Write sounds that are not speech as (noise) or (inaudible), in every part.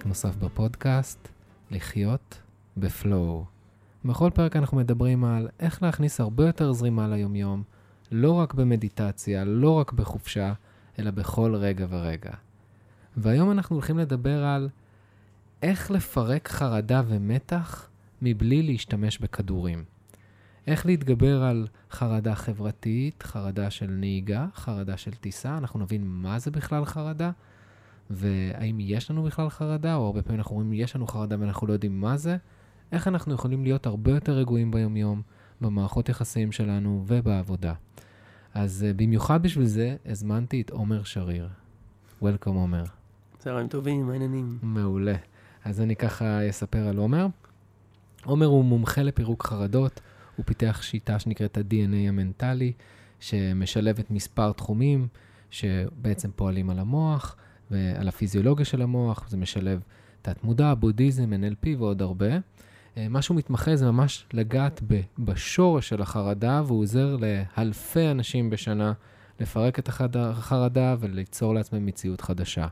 לפרק נוסף בפודקאסט, לחיות בפלואו. בכל פרק אנחנו מדברים על איך להכניס הרבה יותר זרימה ליומיום, לא רק במדיטציה, לא רק בחופשה, אלא בכל רגע ורגע. והיום אנחנו הולכים לדבר על איך לפרק חרדה ומתח מבלי להשתמש בכדורים. איך להתגבר על חרדה חברתית, חרדה של נהיגה, חרדה של טיסה, אנחנו נבין מה זה בכלל חרדה, והאם יש לנו בכלל חרדה, או הרבה פעמים אנחנו אומרים יש לנו חרדה ואנחנו לא יודעים מה זה, איך אנחנו יכולים להיות הרבה יותר רגועים ביומיום, במערכות יחסים שלנו ובעבודה. אז uh, במיוחד בשביל זה הזמנתי את עומר שריר. וולקאם עומר. צהריים טובים, מה העניינים? מעולה. אז אני ככה אספר על עומר. עומר הוא מומחה לפירוק חרדות, הוא פיתח שיטה שנקראת ה-DNA המנטלי, שמשלבת מספר תחומים שבעצם פועלים על המוח ועל הפיזיולוגיה של המוח, זה משלב תת-מודע, בודהיזם, NLP ועוד הרבה. אה, מה שהוא מתמחה זה ממש לגעת בשורש של החרדה, והוא עוזר לאלפי אנשים בשנה לפרק את החרדה וליצור לעצמם מציאות חדשה.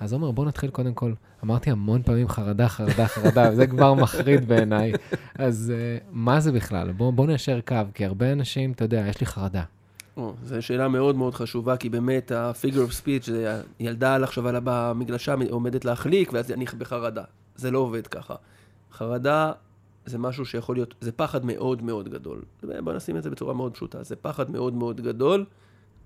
אז עומר, בוא נתחיל קודם כל, אמרתי המון פעמים חרדה, חרדה, חרדה, וזה כבר מחריד בעיניי. אז uh, מה זה בכלל? בוא, בוא ניישר קו, כי הרבה אנשים, אתה יודע, יש לי חרדה. זו שאלה מאוד מאוד חשובה, כי באמת ה-figure of speech, זה ילדה על עכשיו עלה במגלשה, עומדת להחליק, ואז אני בחרדה. זה לא עובד ככה. חרדה זה משהו שיכול להיות, זה פחד מאוד מאוד גדול. בוא נשים את זה בצורה מאוד פשוטה. זה פחד מאוד מאוד גדול,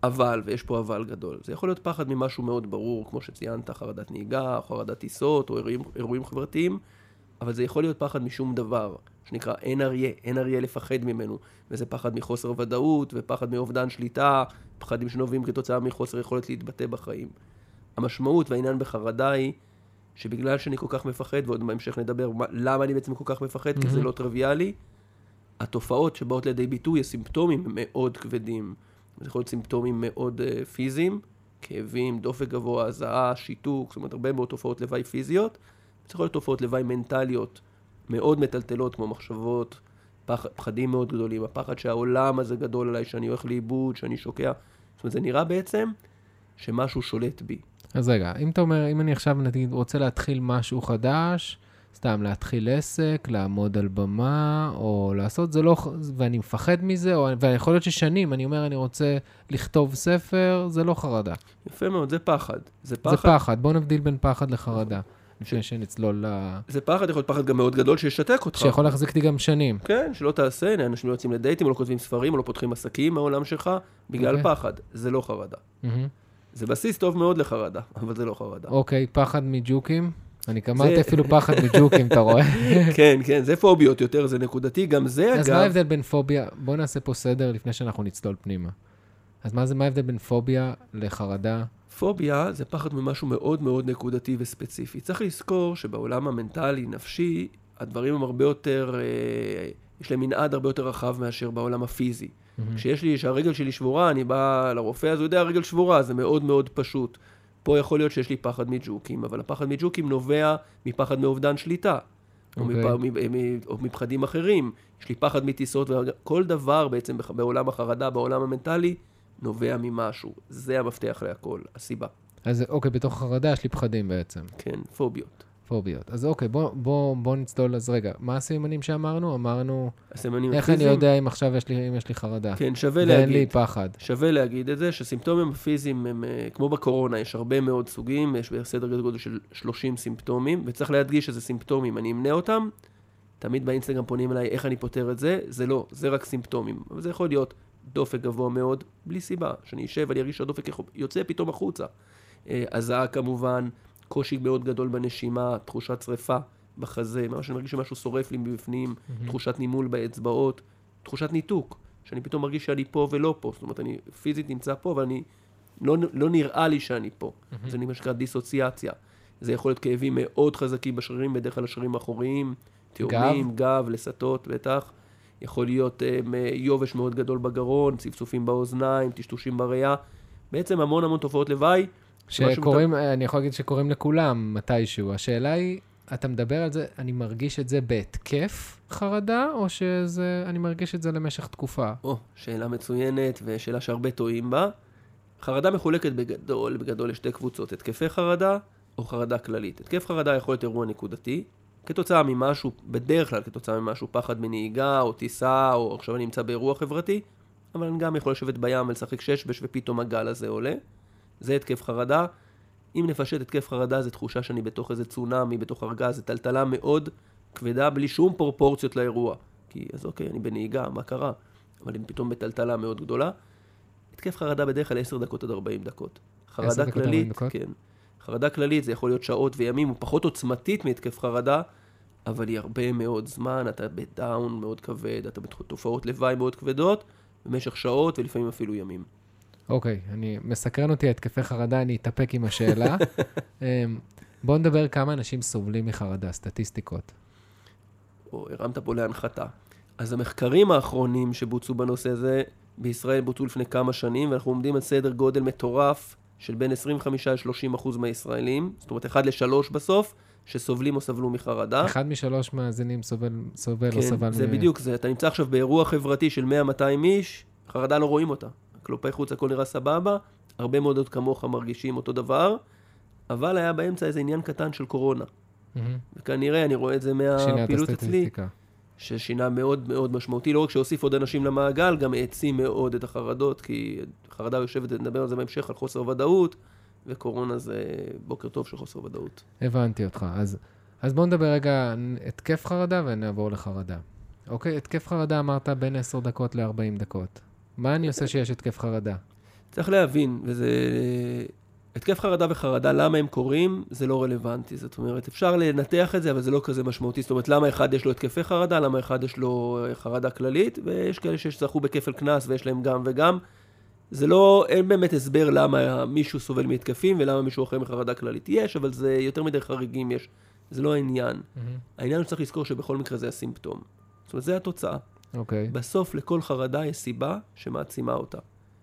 אבל, ויש פה אבל גדול, זה יכול להיות פחד ממשהו מאוד ברור, כמו שציינת, חרדת נהיגה, חרדת טיסות, או אירועים, אירועים חברתיים, אבל זה יכול להיות פחד משום דבר, שנקרא אין אריה, אין אריה לפחד ממנו, וזה פחד מחוסר ודאות, ופחד מאובדן שליטה, פחדים שנובעים כתוצאה מחוסר יכולת להתבטא בחיים. המשמעות והעניין בחרדה היא שבגלל שאני כל כך מפחד, ועוד בהמשך נדבר למה אני בעצם כל כך מפחד, mm-hmm. כי זה לא טריוויאלי, התופעות שבאות לידי ביטוי, הסימפטומים הם מאוד כבדים. זה יכול להיות סימפטומים מאוד uh, פיזיים, כאבים, דופק גבוה, הזעה, שיתוק, זאת אומרת הרבה מאוד תופעות לוואי פיזיות. יכול להיות תופעות לוואי מנטליות מאוד מטלטלות, כמו מחשבות, פח, פחדים מאוד גדולים, הפחד שהעולם הזה גדול עליי, שאני הולך לאיבוד, שאני שוקע. זאת אומרת, זה נראה בעצם שמשהו שולט בי. אז רגע, אם אתה אומר, אם אני עכשיו נגיד רוצה להתחיל משהו חדש, סתם להתחיל עסק, לעמוד על במה, או לעשות, זה לא, ואני מפחד מזה, או, ויכול להיות ששנים, אני אומר, אני רוצה לכתוב ספר, זה לא חרדה. יפה מאוד, זה פחד. זה פחד. זה פחד, בוא נבדיל בין פחד לחרדה. לפני שנצלול ל... זה פחד, יכול להיות פחד גם מאוד גדול שישתק אותך. שיכול להחזיק אותי גם שנים. כן, שלא תעשה, אנשים לא יוצאים לדייטים, או לא כותבים ספרים, או לא פותחים עסקים מהעולם שלך, בגלל okay. אוקיי. פחד. זה לא חרדה. Mm-hmm. זה בסיס טוב מאוד לחרדה, (laughs) אבל זה לא חרדה. אוקיי, okay, פחד מג'וקים? אני אמרתי אפילו פחד מג'וקים, אתה רואה? (laughs) כן, כן, זה פוביות יותר, זה נקודתי, גם זה אגב... אז מה ההבדל בין פוביה, בוא נעשה פה סדר לפני שאנחנו נצלול פנימה. אז מה זה, מה ההבדל בין פוביה לחרדה? פוביה זה פחד ממשהו מאוד מאוד נקודתי וספציפי. צריך לזכור שבעולם המנטלי, נפשי, הדברים הם הרבה יותר, אה, יש להם מנעד הרבה יותר רחב מאשר בעולם הפיזי. כשיש לי, שהרגל שלי שבורה, אני בא לרופא, אז הוא יודע, הרגל שבורה, זה מאוד מאוד פשוט. פה יכול להיות שיש לי פחד מג'וקים, אבל הפחד מג'וקים נובע מפחד מאובדן שליטה. Okay. או, אוקיי. מפ, או מפחדים אחרים. יש לי פחד מטיסות, וכל דבר בעצם בעולם החרדה, בעולם המנטלי, נובע ממשהו. זה המפתח להכל, הסיבה. אז אוקיי, בתוך החרדה יש לי פחדים בעצם. כן, פוביות. פוביות. אז אוקיי, בוא, בוא, בוא נצלול, אז רגע, מה הסימנים שאמרנו? אמרנו, איך פיזיים? אני יודע אם עכשיו יש לי, אם יש לי חרדה? כן, שווה להגיד. ואין לי פחד. שווה להגיד את זה, שסימפטומים הפיזיים הם, אה, כמו בקורונה, יש הרבה מאוד סוגים, יש בסדר גודל של 30 סימפטומים, וצריך להדגיש שזה סימפטומים, אני אמנה אותם, תמיד באינסטגרם פונים אליי, איך אני פותר את זה? זה לא, זה רק סימפטומים. אבל זה יכול להיות דופק גבוה מאוד, בלי סיבה, שאני אשב ואני ארגיש שהדופק יוצא פתאום החוצה. אה, הזעה כמובן, קושי מאוד גדול בנשימה, תחושת שריפה בחזה, ממש אני מרגיש שמשהו שורף לי מבפנים, mm-hmm. תחושת נימול באצבעות, תחושת ניתוק, שאני פתאום מרגיש שאני פה ולא פה, זאת אומרת, אני פיזית נמצא פה, אבל אני, לא, לא נראה לי שאני פה. Mm-hmm. זה מה שנקרא דיסוציאציה. זה יכול להיות כאבים מאוד חזקים בשרירים, בדרך כלל השרירים האחוריים, תאומים, גב, גב לסתות, בטח. יכול להיות um, יובש מאוד גדול בגרון, צפצופים באוזניים, טשטושים בראייה. בעצם המון המון תופעות לוואי שקוראים, מת... אני יכול להגיד שקוראים לכולם מתישהו. השאלה היא, אתה מדבר על זה, אני מרגיש את זה בהתקף חרדה, או שאני מרגיש את זה למשך תקופה? או, שאלה מצוינת, ושאלה שהרבה טועים בה. חרדה מחולקת בגדול, בגדול לשתי קבוצות, התקפי חרדה, או חרדה כללית. התקף חרדה יכול להיות אירוע נקודתי, כתוצאה ממשהו, בדרך כלל כתוצאה ממשהו, פחד מנהיגה, או טיסה, או עכשיו אני נמצא באירוע חברתי, אבל אני גם יכול לשבת בים ולשחק שש-בש ופתאום הגל הזה עולה. זה התקף חרדה. אם נפשט התקף חרדה זה תחושה שאני בתוך איזה צונאמי, בתוך ארגז, זה טלטלה מאוד כבדה, בלי שום פרופורציות לאירוע. כי אז אוקיי, אני בנהיגה, מה קרה? אבל אני פתאום בטלטלה מאוד גדולה. התקף חרדה בדרך כלל 10 דקות עד 40 דקות. חרדה כללית, 40 דקות? כן. חרדה כללית זה יכול להיות שעות וימים, הוא פחות עוצמתית מהתקף חרדה, אבל היא הרבה מאוד זמן, אתה בדאון מאוד כבד, אתה בתופעות לוואי מאוד כבדות, במשך שעות ולפעמים אפילו ימים. אוקיי, אני, מסקרן אותי התקפי חרדה, אני אתאפק עם השאלה. (laughs) אמ, בואו נדבר כמה אנשים סובלים מחרדה, סטטיסטיקות. או הרמת פה להנחתה. אז המחקרים האחרונים שבוצעו בנושא הזה, בישראל בוצעו לפני כמה שנים, ואנחנו עומדים על סדר גודל מטורף של בין 25 ל-30 אחוז מהישראלים, זאת אומרת 1 ל-3 בסוף, שסובלים או סבלו מחרדה. אחד משלוש מאזינים סובל, סובל או סבל כן, זה מ- בדיוק זה. אתה נמצא עכשיו באירוע חברתי של 100-200 איש, חרדה לא רואים אותה. כלפי חוץ הכל נראה סבבה, הרבה מאוד עוד כמוך מרגישים אותו דבר, אבל היה באמצע איזה עניין קטן של קורונה. מהמם. וכנראה, אני רואה את זה מהפעילות אצלי. ששינה מאוד מאוד משמעותי, לא רק שהוסיף עוד אנשים למעגל, גם העצים מאוד את החרדות, כי חרדה יושבת, נדבר על זה בהמשך, על חוסר ודאות, וקורונה זה בוקר טוב של חוסר ודאות. הבנתי אותך. אז, אז בואו נדבר רגע התקף חרדה ונעבור לחרדה. אוקיי, התקף חרדה אמרת בין 10 דקות ל-40 דקות. מה אני עושה שיש התקף חרדה? צריך להבין, וזה... התקף חרדה וחרדה, למה הם קורים, זה לא רלוונטי. זאת אומרת, אפשר לנתח את זה, אבל זה לא כזה משמעותי. זאת אומרת, למה אחד יש לו התקפי חרדה, למה אחד יש לו אה, חרדה כללית, ויש כאלה שזכו בכפל קנס ויש להם גם וגם. זה לא, אין באמת הסבר למה מישהו סובל מהתקפים ולמה מישהו אחר מחרדה כללית. יש, אבל זה יותר מדי חריגים יש. זה לא העניין. מהמם. העניין הוא שצריך לזכור שבכל מקרה זה הסימפטום. זאת אומרת, זה התוצאה. אוקיי. בסוף לכל חרדה יש סיבה שמעצימה אותה.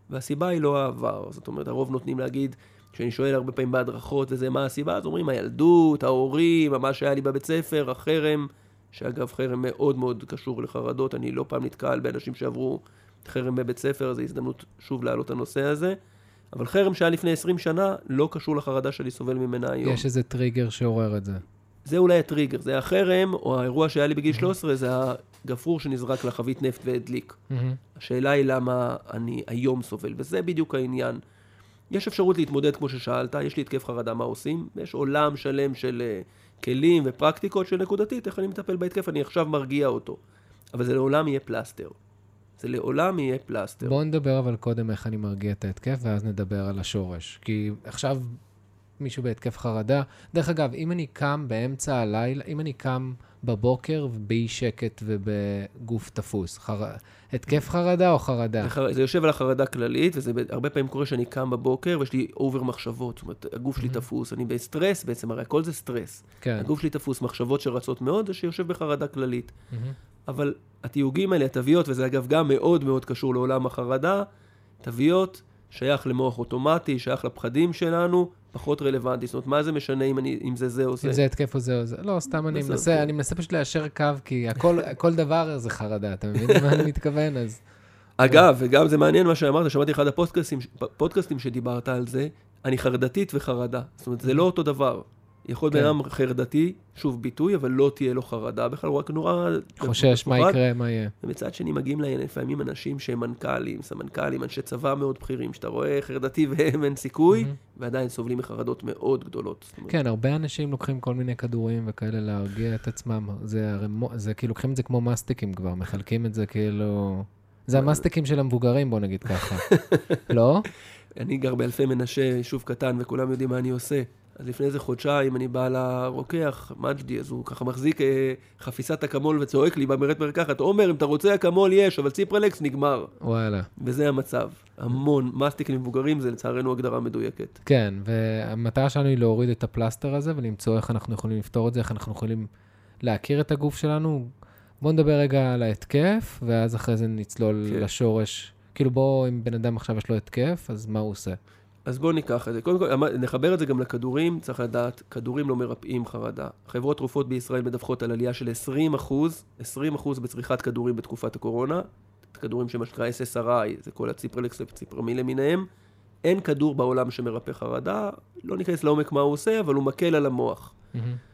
והסיבה היא לא העבר. זאת אומרת, הרוב נותנים להגיד, כשאני שואל הרבה פעמים בהדרכות וזה, מה הסיבה? אז אומרים, הילדות, ההורים, מה שהיה לי בבית ספר, החרם, שאגב, חרם מאוד מאוד קשור לחרדות. אני לא פעם נתקל באנשים שעברו חרם בבית ספר, זו הזדמנות שוב להעלות את הנושא הזה. אבל חרם שהיה לפני 20 שנה, לא קשור לחרדה שאני סובל ממנה היום. יש איזה טריגר שעורר את זה. זה אולי הטריגר, זה החרם, או האירוע שהיה לי בגיל 13, זה הגפרור שנזרק לחבית נפט והדליק. השאלה היא למה אני היום סובל, וזה בדיוק העניין. יש אפשרות להתמודד כמו ששאלת, יש לי התקף חרדה, מה עושים? יש עולם שלם של אה, כלים ופרקטיקות של נקודתית, איך אני מטפל בהתקף, אני עכשיו מרגיע אותו. אבל זה לעולם יהיה פלסטר. זה לעולם יהיה פלסטר. בואו נדבר אבל קודם איך אני מרגיע את ההתקף, ואז נדבר על השורש. כי עכשיו מישהו בהתקף חרדה, דרך אגב, אם אני קם באמצע הלילה, אם אני קם בבוקר באי שקט ובגוף תפוס, חר... התקף חרדה או חרדה? זה, חר... זה יושב על החרדה כללית, וזה הרבה פעמים קורה שאני קם בבוקר ויש לי over מחשבות. זאת אומרת, הגוף שלי תפוס, אני בסטרס בעצם, הרי הכל זה סטרס. כן. הגוף שלי תפוס, מחשבות שרצות מאוד, זה שיושב בחרדה כללית. מהמם. אבל התיוגים האלה, התוויות, וזה אגב גם מאוד מאוד קשור לעולם החרדה, תוויות שייך למוח אוטומטי, שייך לפחדים שלנו, פחות רלוונטי. זאת אומרת, מה זה משנה אם, אני, אם זה זה או זה? אם זה התקף או זה או זה. לא, סתם אני מנסה, כן. אני מנסה פשוט ליישר קו, כי הכל, כל דבר זה חרדה, אתה מבין למה אני מתכוון? אז... אגב, וגם זה מעניין מה שאמרת, שמעתי אחד הפודקאסטים פודקאסטים שדיברת על זה, אני חרדתית וחרדה. זאת אומרת, זה לא אותו דבר. יכול כן. בן אדם חרדתי, שוב ביטוי, אבל לא תהיה לו חרדה בכלל, הוא רק נורא... חושש מה. יקרה, מה יהיה. ומצד שני מגיעים להם לפעמים אנשים שהם מנכ"לים, סמנכ"לים, אנשי צבא מאוד בכירים, שאתה רואה חרדתי והם אין סיכוי, מהמם. ועדיין סובלים מחרדות מאוד גדולות. כן, הרבה אנשים לוקחים כל מיני כדורים וכאלה להרגיע את עצמם. זה, הרי מו- זה כאילו, לוקחים את זה כמו מסטיקים כבר, מחלקים את זה כאילו... זה המסטיקים של המבוגרים, בוא נגיד ככה. (laughs) לא? אני גר באלפי מנשה, יישוב קטן, וכולם יודעים מה אני עושה. אז לפני איזה חודשיים אני בא לרוקח, מג'די, אז הוא ככה מחזיק אה, חפיסת אקמול וצועק לי במרד מרקחת, עומר, אם אתה רוצה אקמול יש, אבל ציפרלקס נגמר. וואלה. וזה המצב. המון מסטיק למבוגרים זה לצערנו הגדרה מדויקת. כן, והמטרה שלנו היא להוריד את הפלסטר הזה ולמצוא איך אנחנו יכולים לפתור את זה, איך אנחנו יכולים להכיר את הגוף שלנו. בואו נדבר רגע על ההתקף, ואז אחרי זה נצלול כן. לשורש. כאילו בואו, אם בן אדם עכשיו יש לו התקף, אז מה הוא עושה? אז בואו ניקח את זה. קודם כל, נחבר את זה גם לכדורים, צריך לדעת, כדורים לא מרפאים חרדה. חברות תרופות בישראל מדווחות על עלייה של 20 אחוז, 20 אחוז בצריכת כדורים בתקופת הקורונה. כדורים שמה שנקרא SSRI, זה כל הציפרלקס וציפרמי למיניהם. אין כדור בעולם שמרפא חרדה, לא ניכנס לעומק מה הוא עושה, אבל הוא מקל על המוח.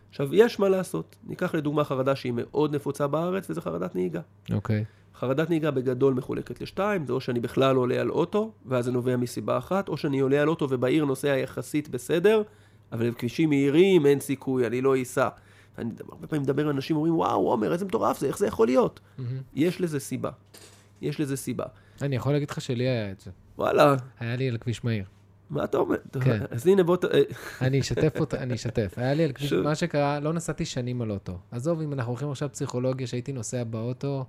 עכשיו, יש מה לעשות. ניקח לדוגמה חרדה שהיא מאוד נפוצה בארץ, וזה חרדת נהיגה. אוקיי. חרדת נהיגה בגדול מחולקת לשתיים, זה או שאני בכלל עולה על אוטו, ואז זה נובע מסיבה אחת, או שאני עולה על אוטו ובעיר נוסע יחסית בסדר, אבל בכבישים מהירים אין סיכוי, אני לא אסע. אני הרבה פעמים מדבר עם אנשים, אומרים, וואו, עומר, איזה מטורף זה, איך זה יכול להיות? מהמם. יש לזה סיבה. יש לזה סיבה. אני יכול להגיד לך שלי היה את זה. וואלה, היה לי על כביש מהיר. מה אתה אומר? כן. אז הנה בוא, ת- אה, אני אשתף אותה, אני אשתף. היה לי על כביש. מה שקרה, לא נסעתי שנים על אוטו. עזוב, אם אנחנו הולכים עכשיו פסיכולוגיה, שהייתי נוסע באוטו,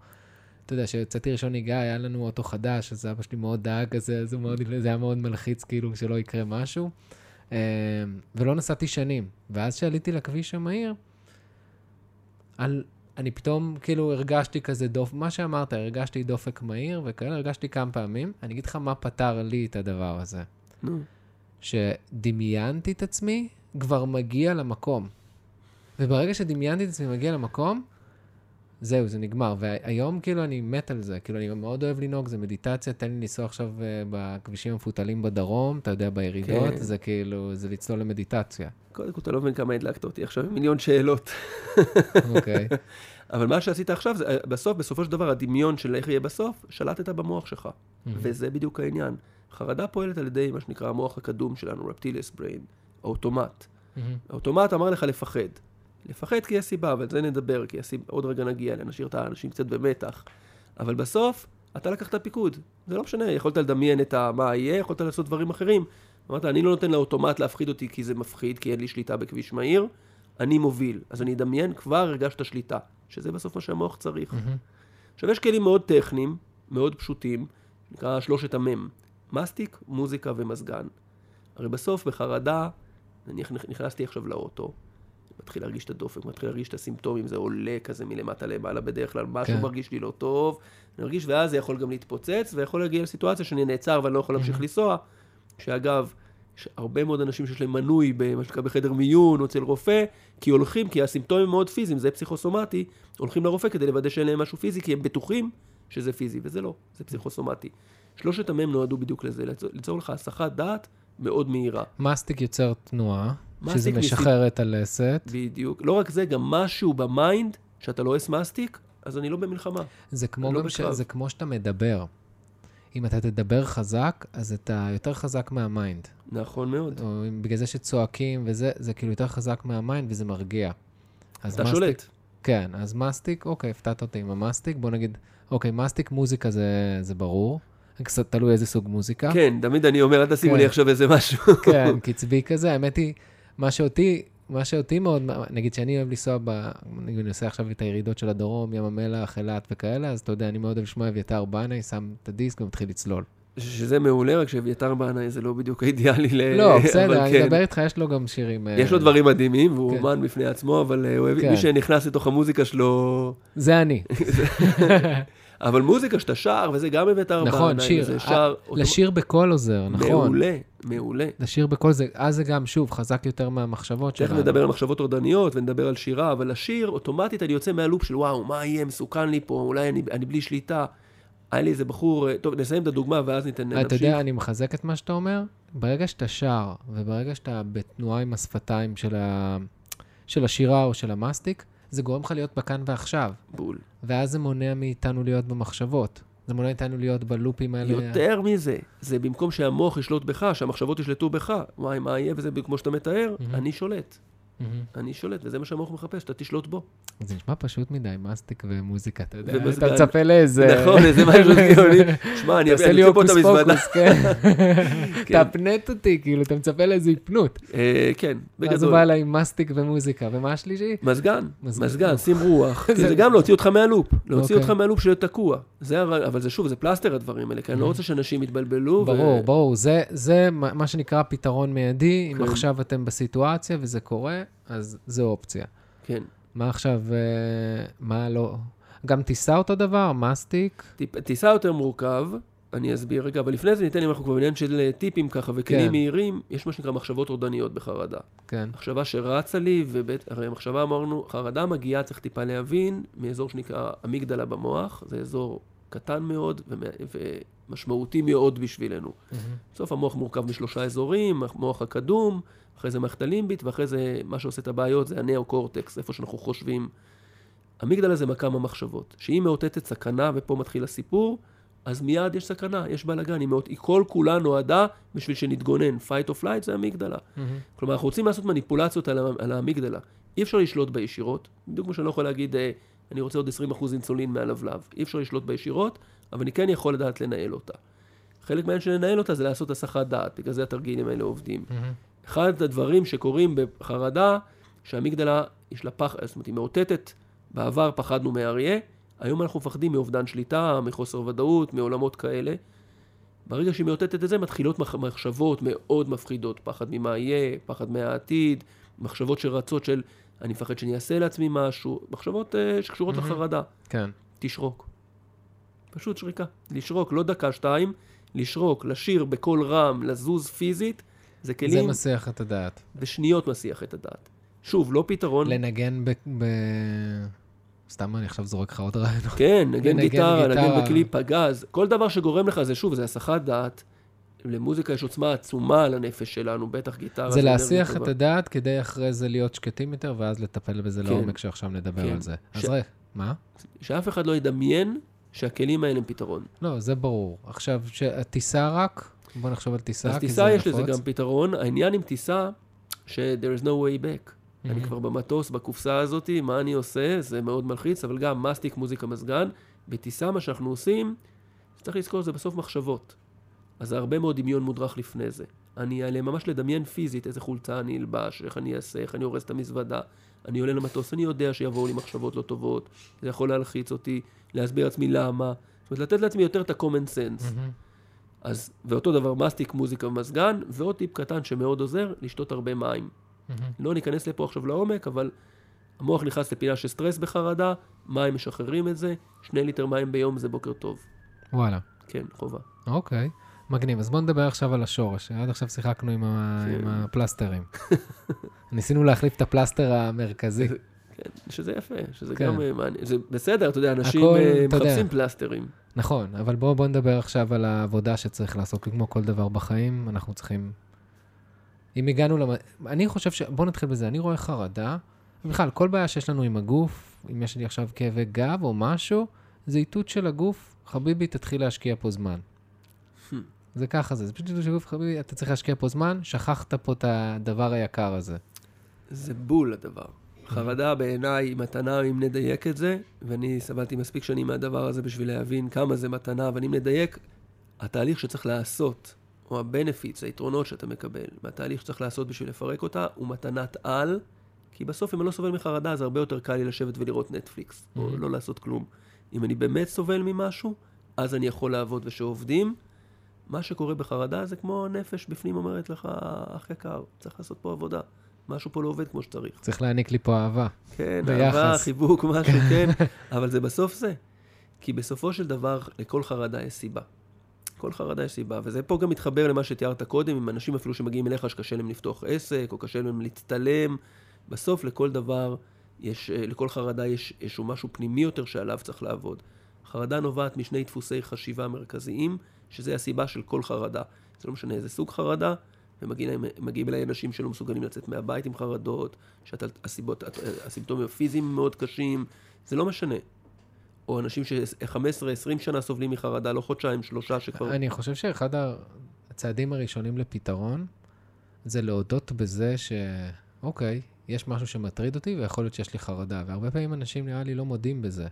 אתה יודע, כשיצאתי ראשון נהיגה, היה לנו אוטו חדש, אז אבא שלי מאוד דאג כזה, זה, מאוד, זה היה מאוד מלחיץ, כאילו, שלא יקרה משהו. אה, ולא נסעתי שנים. ואז כשעליתי לכביש המהיר, על, אני פתאום, כאילו, הרגשתי כזה דופק, מה שאמרת, הרגשתי דופק מהיר וכאלה, הרגשתי כמה פעמים. אני אגיד לך מה פתר לי את הדבר הזה. נו, שדמיינתי את עצמי, כבר מגיע למקום. וברגע שדמיינתי את עצמי מגיע למקום, זהו, זה נגמר. והיום כאילו אני מת על זה. כאילו, אני מאוד אוהב לנהוג, זה מדיטציה, תן לי לנסוע עכשיו אה, בכבישים המפותלים בדרום, אתה יודע, בירידות, כן. זה כאילו, זה לצלול למדיטציה. קודם כל אתה לא מבין כמה הדלקת אותי עכשיו מיליון שאלות. אוקיי. (laughs) אבל מה שעשית עכשיו, זה, אה, בסוף, בסופו של דבר, הדמיון של איך יהיה בסוף, שלטת במוח שלך. וזה בדיוק העניין. חרדה פועלת על ידי מה שנקרא המוח הקדום שלנו, רפטיליאס בריין, האוטומט. מהמם. האוטומט אמר לך לפחד. לפחד כי יש סיבה, אבל זה נדבר, כי הסיבה, עוד רגע נגיע, נשאיר את האנשים קצת במתח. אבל בסוף, אתה לקחת פיקוד. זה לא משנה, יכולת לדמיין את ה- מה יהיה, יכולת לעשות דברים אחרים. אמרת, אני לא נותן לאוטומט להפחיד אותי כי זה מפחיד, כי אין לי שליטה בכביש מהיר, אני מוביל. אז אני אדמיין, כבר הרגשת שליטה, שזה בסוף מה שהמוח צריך. עכשיו, יש כלים מאוד טכניים, מאוד פשוטים, נקרא שלושת המם. מסטיק, מוזיקה ומזגן. הרי בסוף, בחרדה, נניח נכ- נכנסתי עכשיו לאוטו, מתחיל להרגיש את הדופק, מתחיל להרגיש את הסימפטומים, זה עולה כזה מלמטה למעלה בדרך כלל, משהו כן. מרגיש לי לא טוב, אני מרגיש, ואז זה יכול גם להתפוצץ, ויכול להגיע לסיטואציה שאני נעצר ואני לא יכול להמשיך לנסוע, שאגב, יש הרבה מאוד אנשים שיש להם מנוי במה שנקרא בחדר מיון או אצל רופא, כי הולכים, כי הסימפטומים מאוד פיזיים, זה פסיכוסומטי, הולכים לרופא כדי לוודא שאין להם משהו פיזי, כי הם בטוחים שזה פיזי, וזה לא, זה פסיכוסומטי. שלושת המם נועדו בדיוק לזה, ליצור, ליצור לך הסחת דעת מאוד מהירה. מסטיק יוצר תנועה, שזה משחרר את הלסת. בדיוק. לא רק זה, גם משהו ב mind, שאתה לועס מסטיק, אז אני לא במלחמה. זה כמו לא ש... זה כמו שאתה מדבר. אם אתה תדבר חזק, אז אתה יותר חזק מה mind. נכון מאוד. או בגלל זה שצועקים וזה, זה כאילו יותר חזק מה mind וזה מרגיע. אתה מסטיק- שולט. כן, אז מסטיק, אוקיי, הפתעת אותי עם המסטיק. בוא נגיד, אוקיי, מסטיק מוזיקה זה, זה ברור. קצת תלוי איזה סוג מוזיקה. כן, תמיד אני אומר, אל תשימו כן. לי עכשיו איזה משהו. כן, (laughs) קצבי כזה. האמת היא, מה שאותי, מה שאותי מאוד, נגיד שאני אוהב לנסוע ב... אני נוסע עכשיו את הירידות של הדרום, ים המלח, אילת וכאלה, אז אתה יודע, אני מאוד אוהב לשמוע אביתר בנאי, שם את הדיסק ומתחיל לצלול. שזה מעולה, רק שאביתר בנאי זה לא בדיוק האידיאלי ל... לא, בסדר, אני כן. מדבר איתך, יש לו גם שירים... יש לו אה, דברים מדהימים, והוא כן. אומן בפני עצמו, אבל אה, כן. מי שנכנס לתוך המוזיקה שלו... זה אני. (laughs) (laughs) אבל מוזיקה שאתה שר, וזה גם אביתר בנאי. נכון, שיר. וזה אה, שר... לשיר בקול עוזר, נכון. מעולה, מעולה. לשיר בקול זה, אז זה גם, שוב, חזק יותר מהמחשבות תכף שלנו. נדבר על מחשבות טורדניות ונדבר על שירה, אבל לשיר, אוטומטית אני יוצא מהלופ של וואו, מה יהיה, מסוכן לי פה, אולי אני, אני בלי שליטה. היה לי איזה בחור, אה, טוב, נסיים את הדוגמה ואז ניתן, אתה נמשיך. יודע, אני מחזק את מה שאתה אומר. ברגע שאתה שר, וברגע שאתה בתנועה עם השפתיים של, ה... של השירה או של המאסטיק, זה גורם לך להיות בכאן ועכשיו. בול. ואז זה מונע מאיתנו להיות במחשבות. זה מונע מאיתנו להיות בלופים האלה. יותר מזה, זה במקום שהמוח ישלוט בך, שהמחשבות ישלטו בך, וואי, מה יהיה, וזה כמו שאתה מתאר, מהמם. אני שולט. מהמם. אני שולט, וזה מה שהמוח מחפש, שאתה תשלוט בו. זה נשמע פשוט מדי, מאסטיק ומוזיקה, אתה יודע. אתה מצפה לאיזה... נכון, איזה משהו (laughs) גאוני. שמע, אני אני לי פה את המזוודה. פוקוס, כן. (laughs) כן. תפנט אותי, כאילו, אתה מצפה לאיזה היפנות. אה, כן, ואז הוא בגדול. בא אליי עם מסטיק ומוזיקה. ומה השלישי? מזגן, מזגן. שים רוח. (laughs) זה- גם להוציא אותך מהלופ. להוציא אוקיי. אותך מהלופ שיהיה תקוע. אבל זה שוב, זה פלסטר הדברים האלה, כי אני לא Mhm. רוצה שאנשים יתבלבלו. ברור, ברור. זה, מה שנקרא פתרון מיידי. אם כן. עכשיו אתם בסיטואציה וזה קורה, אז זו אופציה. כן. מה עכשיו, אה, מה לא... גם טיסה אותו דבר, מסטיק. טיפ- טיסה יותר מורכב, אני אסביר רגע, אבל לפני זה ניתן, אם אנחנו כבר בעניין של אה, טיפים ככה וכלים כן. מהירים, יש מה שנקרא מחשבות טורדניות בחרדה. כן. מחשבה שרצה לי, ובית, הרי מחשבה אמרנו, חרדה מגיעה, צריך טיפה להבין, מאזור שנקרא אמיגדלה במוח, זה אזור קטן מאוד ומ- ומשמעותי מאוד בשבילנו. בסוף המוח מורכב משלושה אזורים, המוח הקדום, אחרי זה מערכת הלימבית, ואחרי זה מה שעושה את הבעיות זה הנאו-קורטקס, איפה שאנחנו חושבים. המגדלה זה מקם המחשבות. שהיא מאותתת סכנה, ופה מתחיל הסיפור, אז מיד יש סכנה, יש בלאגן, היא, מאות, היא כל כולה נועדה בשביל שנתגונן. fight or flight זה המגדלה. מהמם. כלומר, אנחנו רוצים לעשות מניפולציות על, על המגדלה. אי אפשר לשלוט בה ישירות, בדיוק כמו שאני לא יכול להגיד, אה, אני רוצה עוד 20% אינסולין מהלבלב. אי אפשר לשלוט בה ישירות, אבל אני כן יכול לדעת לנהל אותה. חלק מהעניין של לנהל אותה זה לעשות הסחת דעת, בגלל זה התרגילים האלה עובדים. מהמם. אחד הדברים שקורים בחרדה, שהמגדלה, יש לה פח, זאת אומרת, היא מאותתת, בעבר פחדנו מאריה, היום אנחנו מפחדים מאובדן שליטה, מחוסר ודאות, מעולמות כאלה. ברגע שהיא מאותתת את זה, מתחילות מח- מחשבות מאוד מפחידות, פחד ממה יהיה, פחד מהעתיד, מחשבות שרצות של אני מפחד שאני אעשה לעצמי משהו, מחשבות uh, שקשורות מהמם. לחרדה. כן. תשרוק. פשוט שריקה. לשרוק, לא דקה, שתיים, לשרוק, לשיר בקול רם, לזוז פיזית, זה זה כלים מסיח את הדעת. בשניות מסיח את הדעת. שוב, לא פתרון. לנגן ב... ב... סתם אני עכשיו זורק לך עוד רעיון. כן, נגן גיטרה. נגן בכלי פגז, כל דבר שגורם לך זה שוב, זה הסחת דעת. למוזיקה יש עוצמה עצומה על הנפש שלנו, בטח גיטרה. זה להסיח את. הדעת כדי אחרי זה להיות שקטים יותר, ואז לטפל בזה כן. לעומק שעכשיו נדבר כן. על זה. אז ש- רגע, מה? שאף אחד לא ידמיין שהכלים האלה הם פתרון. לא, זה ברור. עכשיו, שהטיסה רק, בוא נחשוב על טיסה, אז טיסה יש לזה נפוץ. גם פתרון. העניין עם טיסה, ש-there is no way back. אני Mhm. כבר במטוס, בקופסה הזאת, מה אני עושה? זה מאוד מלחיץ, אבל גם מסטיק, מוזיקה, מזגן. בטיסה, מה שאנחנו עושים, צריך לזכור, זה בסוף מחשבות. אז זה הרבה מאוד דמיון מודרך לפני זה. אני אעלה ממש לדמיין פיזית איזה חולצה אני אלבש, איך אני אעשה, איך אני הורס את המזוודה. אני עולה למטוס, אני יודע שיבואו לי מחשבות לא טובות, זה יכול להלחיץ אותי, להסביר לעצמי למה. זאת אומרת, לתת לעצמי יותר את ה-common sense. מהמם. אז, ואותו דבר, מסטיק, מוזיקה ומזגן, ועוד טיפ קטן שמאוד עוזר, לשתות הרבה מים. מהמם. לא ניכנס לפה עכשיו לעומק, אבל המוח נכנס לפינה של סטרס בחרדה, מים משחררים את זה, שני ליטר מים ביום זה בוקר טוב. וואלה. כן, חובה. אוקיי. מגניב. אז בוא נדבר עכשיו על השורש. עד עכשיו שיחקנו עם, ה... כן. עם הפלסטרים. ניסינו להחליף את הפלסטר המרכזי. (laughs) כן, שזה יפה, שזה כן. גם אה, מעניין. זה בסדר, אתה יודע, אנשים הכל, אה, אתה יודע. מחפשים פלסטרים. נכון, אבל בואו בוא נדבר עכשיו על העבודה שצריך לעשות. כמו כל דבר בחיים, אנחנו צריכים... אם הגענו למ... אני חושב ש... בואו נתחיל בזה. אני רואה חרדה, בכלל, כל בעיה שיש לנו עם הגוף, אם יש לי עכשיו כאבי גב או משהו, זה איתות של הגוף, חביבי, תתחיל להשקיע פה זמן. Hmm. זה ככה זה, זה פשוט איתות של הגוף, חביבי, אתה צריך להשקיע פה זמן, שכחת פה את הדבר היקר הזה. זה בול הדבר. חרדה בעיניי היא מתנה, אם נדייק את זה, ואני סבלתי מספיק שנים מהדבר הזה בשביל להבין כמה זה מתנה, אבל אם נדייק, התהליך שצריך לעשות, או ה-benefits, היתרונות שאתה מקבל, מהתהליך שצריך לעשות בשביל לפרק אותה, הוא מתנת על, כי בסוף אם אני לא סובל מחרדה, אז הרבה יותר קל לי לשבת ולראות נטפליקס, או Mhm. לא לעשות כלום. אם אני באמת סובל ממשהו, אז אני יכול לעבוד, ושעובדים, מה שקורה בחרדה זה כמו נפש בפנים אומרת לך, אח יקר, צריך לעשות פה עבודה. משהו פה לא עובד כמו שצריך. צריך להעניק לי פה אהבה. כן, ביחס. אהבה, חיבוק, משהו, (laughs) כן, אבל זה בסוף זה. כי בסופו של דבר, לכל חרדה יש סיבה. כל חרדה יש סיבה, וזה פה גם מתחבר למה שתיארת קודם, עם אנשים אפילו שמגיעים אליך שקשה להם לפתוח עסק, או קשה להם להצטלם. בסוף לכל דבר, יש, אה, לכל חרדה יש איזשהו משהו פנימי יותר שעליו צריך לעבוד. חרדה נובעת משני דפוסי חשיבה מרכזיים, שזה הסיבה של כל חרדה. זה לא משנה איזה סוג חרדה, ומגיעים אליי- אנשים שלא מסוגלים לצאת מהבית עם חרדות, שהסיבות, הסימפטומים הפיזיים מאוד קשים, זה לא משנה. או אנשים ש-15-20 שנה סובלים מחרדה, לא חודשיים, שלושה שכבר... אני חושב שאחד הצעדים הראשונים לפתרון זה להודות בזה שאוקיי, יש משהו שמטריד אותי ויכול להיות שיש לי חרדה, והרבה פעמים אנשים נראה לי לא מודים בזה.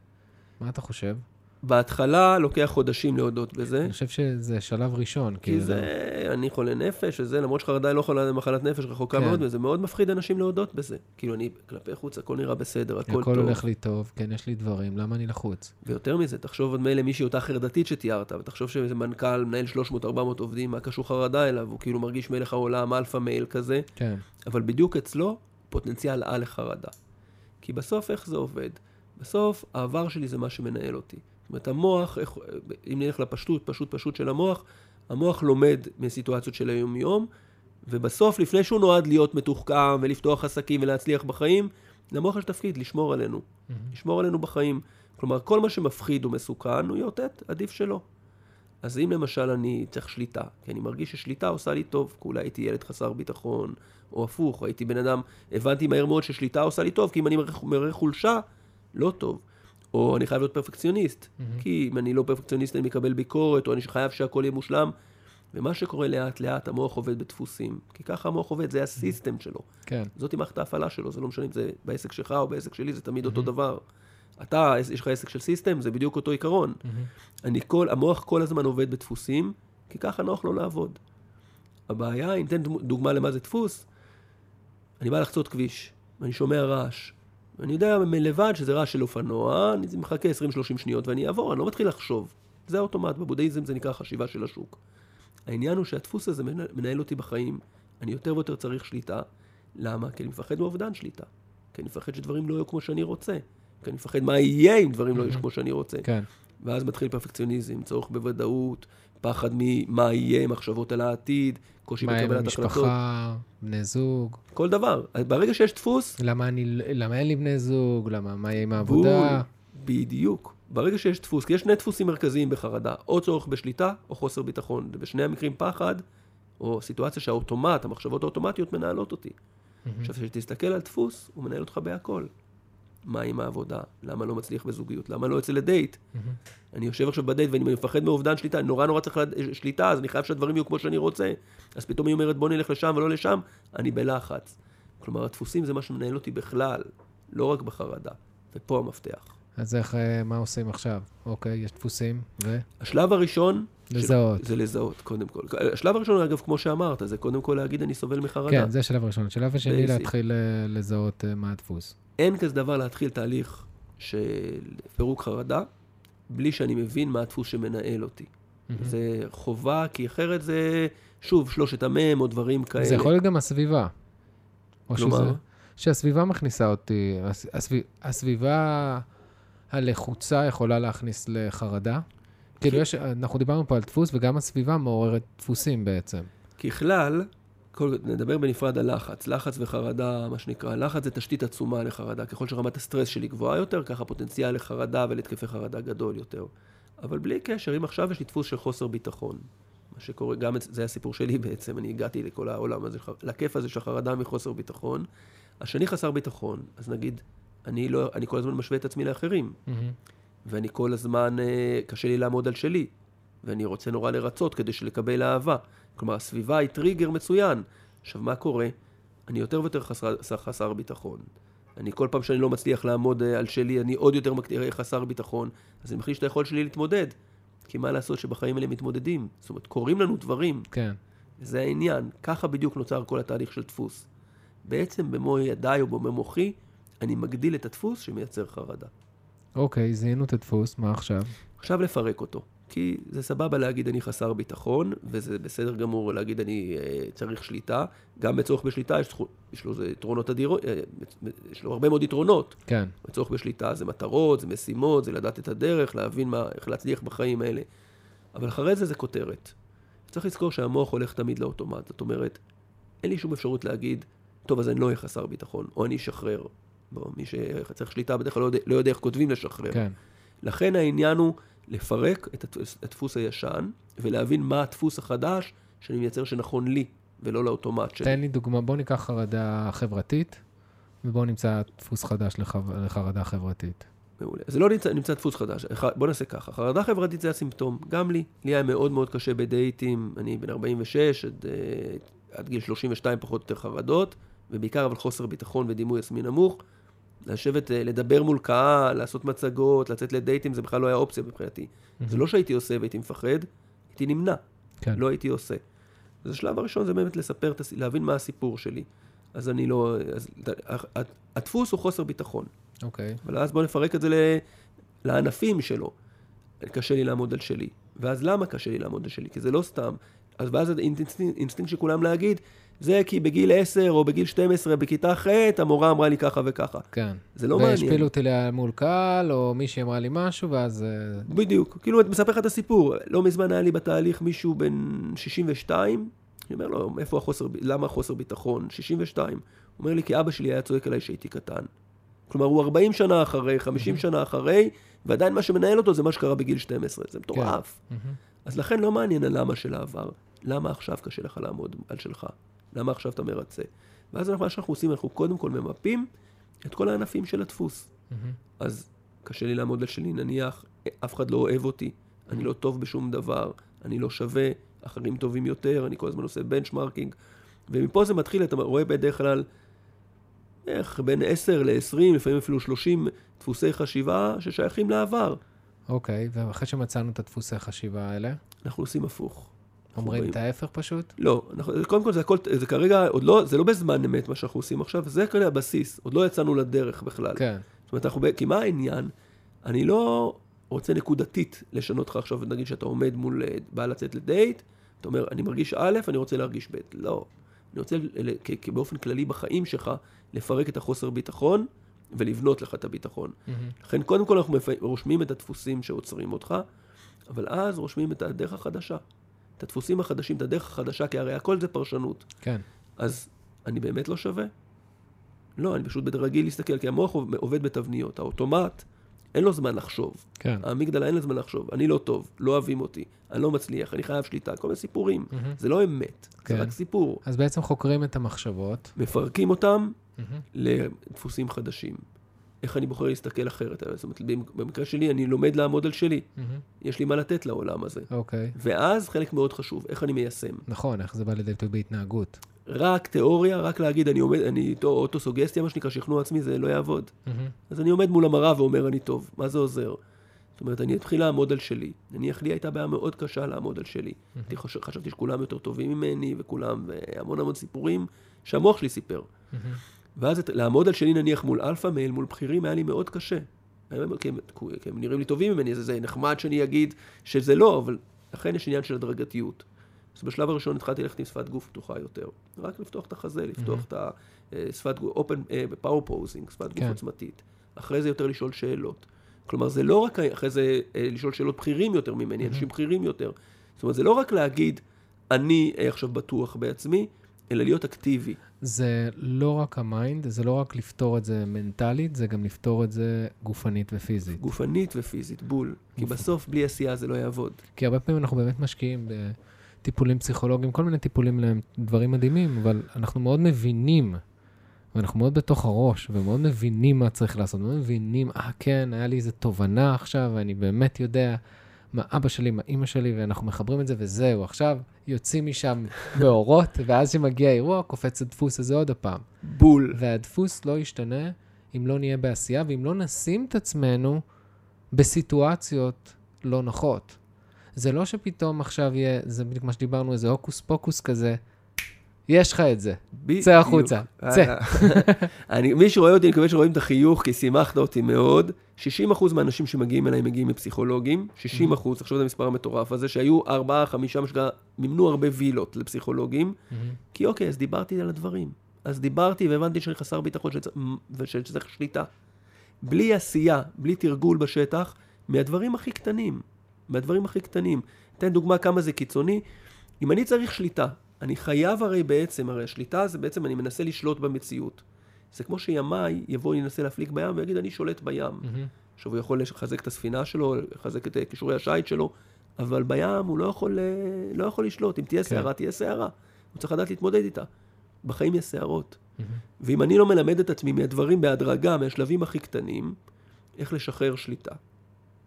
מה אתה חושב? בהתחלה לוקח חודשים להודות בזה, אני חושב שזה שלב ראשון. כי כאילו, זה, אני חולה נפש, וזה, למרות שחרדה היא לא חולה מחלת נפש, רחוקה כן. מאוד, וזה מאוד מפחיד אנשים להודות בזה. כאילו, אני כלפי חוץ, הכל נראה בסדר, הכל הכל טוב. הולך לי טוב, כן, יש לי דברים, למה אני לחוץ? ויותר מזה, תחשוב עוד מילא מישהי אותה חרדתית שתיארת, ותחשוב שאיזה מנכ"ל, מנהל 300-400 עובדים, מה קשור חרדה אליו, הוא כאילו מרגיש מלך העולם, alpha male כזה, כן. אבל בדיוק אצלו פוטנציאל על לחרדה. כי בסוף איך זה עובד? בסוף העבר שלי זה מה שמנהל אותי. אומרת, המוח, איך, אם נלך לפשטות, פשוט פשוט של המוח, המוח לומד מסיטואציות של היום-יום, ובסוף, לפני שהוא נועד להיות מתוחכם ולפתוח עסקים ולהצליח בחיים, למוח יש תפקיד לשמור עלינו. לשמור עלינו בחיים. כלומר, כל מה שמפחיד ומסוכן הוא יאותת, עדיף שלא. אז אם למשל אני צריך שליטה, כי אני מרגיש ששליטה עושה לי טוב, כי אולי הייתי ילד חסר ביטחון, או הפוך, הייתי בן אדם, הבנתי מהר מאוד ששליטה עושה לי טוב, כי אם אני מראה חולשה, לא טוב. או אני חייב להיות פרפקציוניסט, mm-hmm. כי אם אני לא פרפקציוניסט אני מקבל ביקורת, או אני חייב שהכל יהיה מושלם. ומה שקורה לאט לאט, המוח עובד בדפוסים. כי ככה המוח עובד, זה הסיסטם שלו. כן. זאתי מערכת ההפעלה שלו, זה לא משנה אם זה בעסק שלך או בעסק שלי, זה תמיד אותו דבר. אתה, יש לך עסק של סיסטם, זה בדיוק אותו עיקרון. אני כל, המוח כל הזמן עובד בדפוסים, כי ככה נוח לו לעבוד. הבעיה, אם ניתן דוגמה למה זה דפוס, אני בא לחצות כביש, ואני שומע רעש. אני יודע מלבד שזה רעש של אופנוע, אני מחכה 20-30 שניות ואני אעבור, אני לא מתחיל לחשוב. זה האוטומט, בבודהיזם זה נקרא חשיבה של השוק. העניין הוא שהדפוס הזה מנהל אותי בחיים, אני יותר ויותר צריך שליטה. למה? כי אני מפחד מאובדן שליטה. כי אני מפחד שדברים לא יהיו כמו שאני רוצה. כי אני מפחד מה יהיה אם דברים לא יהיו כמו שאני רוצה. כן. ואז מתחיל פרפקציוניזם, צורך בוודאות, פחד ממה יהיה, מחשבות על העתיד, קושי בקבלת החלטות. מה עם המשפחה, בני זוג? כל דבר. ברגע שיש דפוס... למה, אני, למה אין לי בני זוג? למה, מה יהיה עם העבודה? בדיוק. ברגע שיש דפוס, כי יש שני דפוסים מרכזיים בחרדה, או צורך בשליטה או חוסר ביטחון. ובשני המקרים פחד, או סיטואציה שהאוטומט, המחשבות האוטומטיות מנהלות אותי. עכשיו, כשתסתכל על דפוס, הוא מנהל אותך בהכל. מה עם העבודה? למה לא מצליח בזוגיות? למה לא יוצא לדייט? Mm-hmm. אני יושב עכשיו בדייט ואני מפחד מאובדן שליטה, אני נורא נורא צריך לד... שליטה, אז אני חייב שהדברים יהיו כמו שאני רוצה. אז פתאום היא אומרת בוא נלך לשם ולא לשם, אני בלחץ. כלומר, הדפוסים זה מה שמנהל אותי בכלל, לא רק בחרדה. ופה המפתח. אז איך, אה, מה עושים עכשיו? אוקיי, יש דפוסים, ו? השלב הראשון... לזהות. של... זה לזהות, קודם כל. השלב הראשון, אגב, כמו שאמרת, זה קודם כל להגיד אני סובל מחרדה. כן, זה השלב הראשון. השלב השני להתחיל אה, לזהות אה, מה הדפוס. אין כזה דבר להתחיל תהליך של פירוק חרדה, בלי שאני מבין מה הדפוס שמנהל אותי. Mm-hmm. זה חובה, כי אחרת זה, שוב, שלושת המ"ם או דברים כאלה. זה יכול להיות גם הסביבה. כלומר? שזה, שהסביבה מכניסה אותי, הסביב, הסביבה הלחוצה יכולה להכניס לחרדה. כאילו, יש, אנחנו דיברנו פה על דפוס, וגם הסביבה מעוררת דפוסים בעצם. ככלל, כל, נדבר בנפרד על לחץ. לחץ וחרדה, מה שנקרא, לחץ זה תשתית עצומה לחרדה. ככל שרמת הסטרס שלי גבוהה יותר, ככה פוטנציאל לחרדה ולתקפי חרדה גדול יותר. אבל בלי קשר, אם עכשיו יש לי דפוס של חוסר ביטחון, מה שקורה, גם זה הסיפור שלי (laughs) בעצם, אני הגעתי לכל העולם הזה, לכיף הזה של חרדה מחוסר ביטחון. השני חסר ביטחון, אז נגיד, אני, לא, אני כל הזמן משווה את עצמי לאחרים. Mm-hmm. ואני כל הזמן, אה, קשה לי לעמוד על שלי. ואני רוצה נורא לרצות כדי לקבל אהבה. כלומר, הסביבה היא טריגר מצוין. עכשיו, מה קורה? אני יותר ויותר חסר, חסר ביטחון. אני כל פעם שאני לא מצליח לעמוד אה, על שלי, אני עוד יותר חסר ביטחון. אז אני מחליש את היכולת שלי להתמודד. כי מה לעשות שבחיים האלה מתמודדים? זאת אומרת, קורים לנו דברים. כן. זה העניין. ככה בדיוק נוצר כל התהליך של דפוס. בעצם במו ידיי או במו מוחי, אני מגדיל את הדפוס שמייצר חרדה. אוקיי, זיהינו את הדפוס, מה עכשיו? עכשיו לפרק אותו. כי זה סבבה להגיד אני חסר ביטחון, וזה בסדר גמור להגיד אני uh, צריך שליטה. גם בצורך בשליטה יש, יש לו יתרונות אדירות, uh, יש לו הרבה מאוד יתרונות. כן. בצורך בשליטה זה מטרות, זה משימות, זה לדעת את הדרך, להבין מה, איך להצליח בחיים האלה. אבל אחרי זה זה כותרת. צריך לזכור שהמוח הולך תמיד לאוטומט. זאת אומרת, אין לי שום אפשרות להגיד, טוב, אז אני לא אהיה חסר ביטחון, או אני אשחרר. בוא, מי שצריך שליטה בדרך כלל לא יודע, לא יודע איך כותבים לשחרר. כן. לכן העניין הוא לפרק את הדפוס הישן, ולהבין מה הדפוס החדש שאני מייצר שנכון לי, ולא לאוטומט שלי. תן לי דוגמה, בוא ניקח חרדה חברתית, ובוא נמצא דפוס חדש לחו... לחרדה חברתית. מעולה. זה לא נמצא, נמצא דפוס חדש. בוא נעשה ככה, חרדה חברתית זה הסימפטום, גם לי. לי היה מאוד מאוד קשה בדייטים, אני בן 46, עד, אה, עד גיל 32 פחות או יותר חרדות, ובעיקר אבל חוסר ביטחון ודימוי עצמי נמוך. לשבת, אה, לדבר מול קהל, לעשות מצגות, לצאת לדייטים, זה בכלל לא היה אופציה מבחינתי. Mm-hmm. זה לא שהייתי עושה והייתי מפחד, הייתי נמנע. כן. לא הייתי עושה. אז השלב הראשון זה באמת לספר, להבין מה הסיפור שלי. אז אני לא... אז, הדפוס הוא חוסר ביטחון. אוקיי. Okay. אבל אז בואו נפרק את זה ל, לענפים שלו. קשה לי לעמוד על שלי. ואז למה קשה לי לעמוד על שלי? כי זה לא סתם. אז ואז האינסטינקט אינסטינקט של כולם להגיד, זה כי בגיל 10 או בגיל 12 בכיתה ח', המורה אמרה לי ככה וככה. כן. זה לא מעניין. והשפילו אותי מול קהל, או מישהי אמרה לי משהו, ואז... אה, בדיוק. כאילו, את מספר לך את הסיפור. לא מזמן היה לי בתהליך מישהו בן 62, אני אומר לו, איפה החוסר, למה החוסר ביטחון? 62. הוא אומר לי, כי אבא שלי היה צועק עליי כשהייתי קטן. כלומר, הוא 40 שנה אחרי, 50 שנה אחרי, ועדיין מה שמנהל אותו זה מה שקרה בגיל 12, זה מטורף. מהמם. אז לכן לא מעניין הלמה של העבר, למה עכשיו קשה לך לעמוד על שלך, למה עכשיו אתה מרצה. ואז אנחנו- מה שאנחנו עושים, אנחנו קודם כל ממפים את כל הענפים של הדפוס. מהמם. אז קשה לי לעמוד על שלי, נניח, אף אחד לא אוהב אותי, אני לא טוב בשום דבר, אני לא שווה, אחרים טובים יותר, אני כל הזמן עושה בנצ'מרקינג, ומפה זה מתחיל, אתה רואה בדרך כלל, איך, בין 10 ל-20, לפעמים אפילו 30 דפוסי חשיבה ששייכים לעבר. אוקיי, ואחרי שמצאנו את הדפוסי חשיבה האלה, אנחנו עושים הפוך. אומרים. את ההפך פשוט? לא, אנחנו, קודם כל זה הכל, זה כרגע, עוד לא, זה לא בזמן אמת מה שאנחנו עושים עכשיו, זה כרגע הבסיס, עוד לא יצאנו לדרך בכלל. כן. זאת אומרת, אנחנו, כי מה העניין? אני לא רוצה נקודתית לשנות לך עכשיו, נגיד שאתה עומד מול אה, בא לצאת לדייט, אתה אומר, אני מרגיש א', אני רוצה להרגיש ב'. לא. אני רוצה באופן כללי בחיים שלך, לפרק את החוסר ביטחון ולבנות לך את הביטחון. מהמם. לכן, קודם כל אנחנו רושמים את הדפוסים שעוצרים אותך, אבל אז רושמים את הדרך החדשה. את הדפוסים החדשים, את הדרך החדשה, כי הרי הכל זה פרשנות. כן. אז אני באמת לא שווה? לא, אני פשוט רגיל להסתכל, כי המוח עובד בתבניות. האוטומט, אין לו זמן לחשוב. כן. האמיגדלה אין לה זמן לחשוב. אני לא טוב, לא אוהבים אותי, אני לא מצליח, אני חייב שליטה, כל מיני סיפורים. מהמם. זה לא אמת, כן. זה רק סיפור. אז בעצם חוקרים את המחשבות. מפרקים אותם מהמם. לדפוסים חדשים. איך אני בוחר להסתכל אחרת? זאת אומרת, במקרה שלי, אני לומד לעמוד על שלי. מהמם. יש לי מה לתת לעולם הזה. אוקיי. ואז חלק מאוד חשוב, איך אני מיישם. נכון, איך זה בא לידי ביטוי בהתנהגות. רק תיאוריה, רק להגיד, אני עומד, אני אוטוסוגסטיה, מה שנקרא, שכנוע עצמי, זה לא יעבוד. מהמם. אז אני עומד מול המראה ואומר, אני טוב. מה זה עוזר? זאת אומרת, אני אתחיל לעמוד על שלי. נניח לי הייתה בעיה מאוד קשה לעמוד על שלי. אני חושב, חשבתי שכולם יותר טובים ממני, וכולם, והמון המון סיפורים שהמוח שלי סיפר. מהמם. ואז את, לעמוד על שלי נניח מול alpha male, מול בכירים, היה לי מאוד קשה. כי הם, כי הם נראים לי טובים ממני, אז זה נחמד שאני אגיד שזה לא, אבל לכן יש עניין של הדרגתיות. אז בשלב הראשון התחלתי ללכת עם שפת גוף פתוחה יותר. רק לפתוח את החזה, לפתוח את השפת גוף, open, power posing, שפת גוף כן. עוצמתית. אחרי זה יותר לשאול שאלות. כלומר, זה לא רק אחרי זה אה, לשאול שאלות בכירים יותר ממני, אנשים בכירים יותר. זאת אומרת, זה לא רק להגיד, אני אה, עכשיו בטוח בעצמי, אלא להיות אקטיבי. זה לא רק ה mind, זה לא רק לפתור את זה מנטלית, זה גם לפתור את זה גופנית ופיזית. גופנית ופיזית, בול. כי בסוף בלי עשייה זה לא יעבוד. כי הרבה פעמים אנחנו באמת משקיעים בטיפולים פסיכולוגיים, כל מיני טיפולים להם, דברים מדהימים, אבל אנחנו מאוד מבינים, ואנחנו מאוד בתוך הראש, ומאוד מבינים מה צריך לעשות, מאוד מבינים, אה, כן, היה לי איזו תובנה עכשיו, ואני באמת יודע מה אבא שלי, מה אימא שלי, ואנחנו מחברים את זה, וזהו, עכשיו יוצאים משם באורות, (laughs) ואז כשמגיע האירוע, קופץ הדפוס הזה עוד הפעם. בול. והדפוס לא ישתנה אם לא נהיה בעשייה, ואם לא נשים את עצמנו בסיטואציות לא נוחות. זה לא שפתאום עכשיו יהיה, זה בדיוק מה שדיברנו, איזה הוקוס פוקוס כזה, יש לך את זה. צא החוצה, צא. אה, אני, מי שרואה אותי, אני מקווה שרואים את החיוך, כי שימחת אותי מאוד. 60% מהאנשים שמגיעים אליי מגיעים מפסיכולוגים, 60%, עכשיו זה המספר המטורף הזה, שהיו 4, 5, משגע, מימנו הרבה וילות לפסיכולוגים, כי אוקיי, אז דיברתי על הדברים. אז דיברתי והבנתי שאני חסר ביטחון שצ... ושצריך שליטה. בלי עשייה, בלי תרגול בשטח, מהדברים הכי קטנים. מהדברים הכי קטנים. אתן דוגמה כמה זה קיצוני. אם אני צריך שליטה, אני חייב הרי בעצם, הרי השליטה זה בעצם אני מנסה לשלוט במציאות. זה כמו שימאי יבוא, ינסה להפליג בים ויגיד, אני שולט בים. עכשיו הוא יכול לחזק את הספינה שלו, לחזק את אה, כישורי השיט שלו, אבל בים הוא לא יכול, אה, לא יכול לשלוט. אם תהיה כן. סערה, תהיה סערה. הוא צריך לדעת להתמודד איתה. בחיים יש סערות. ואם אני לא מלמד את עצמי מהדברים בהדרגה, מהשלבים הכי קטנים, איך לשחרר שליטה.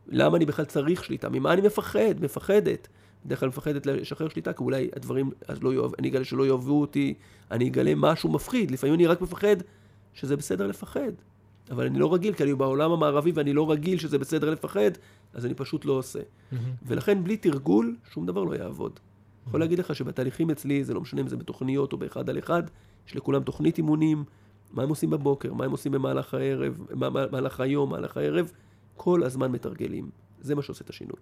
למה אני בכלל צריך שליטה? ממה אני מפחד? מפחדת. בדרך כלל מפחדת לשחרר שליטה, כי אולי הדברים, אז לא יאהב, אני אגלה שלא יאהבו אותי, אני אגלה משהו מפחיד. לפעמים אני רק מפחד שזה בסדר לפחד. אבל אני לא רגיל, כי אני בעולם המערבי ואני לא רגיל שזה בסדר לפחד, אז אני פשוט לא עושה. ולכן בלי תרגול, שום דבר לא יעבוד. יכול להגיד לך שבתהליכים אצלי, זה לא משנה אם זה בתוכניות או באחד על אחד, יש לכולם תוכנית אימונים, מה הם עושים בבוקר, מה הם עושים במהלך הערב, מה- מה- במהלך היום, במהלך הערב, כל הזמן מתרגלים. זה מה שעושה את השינוי.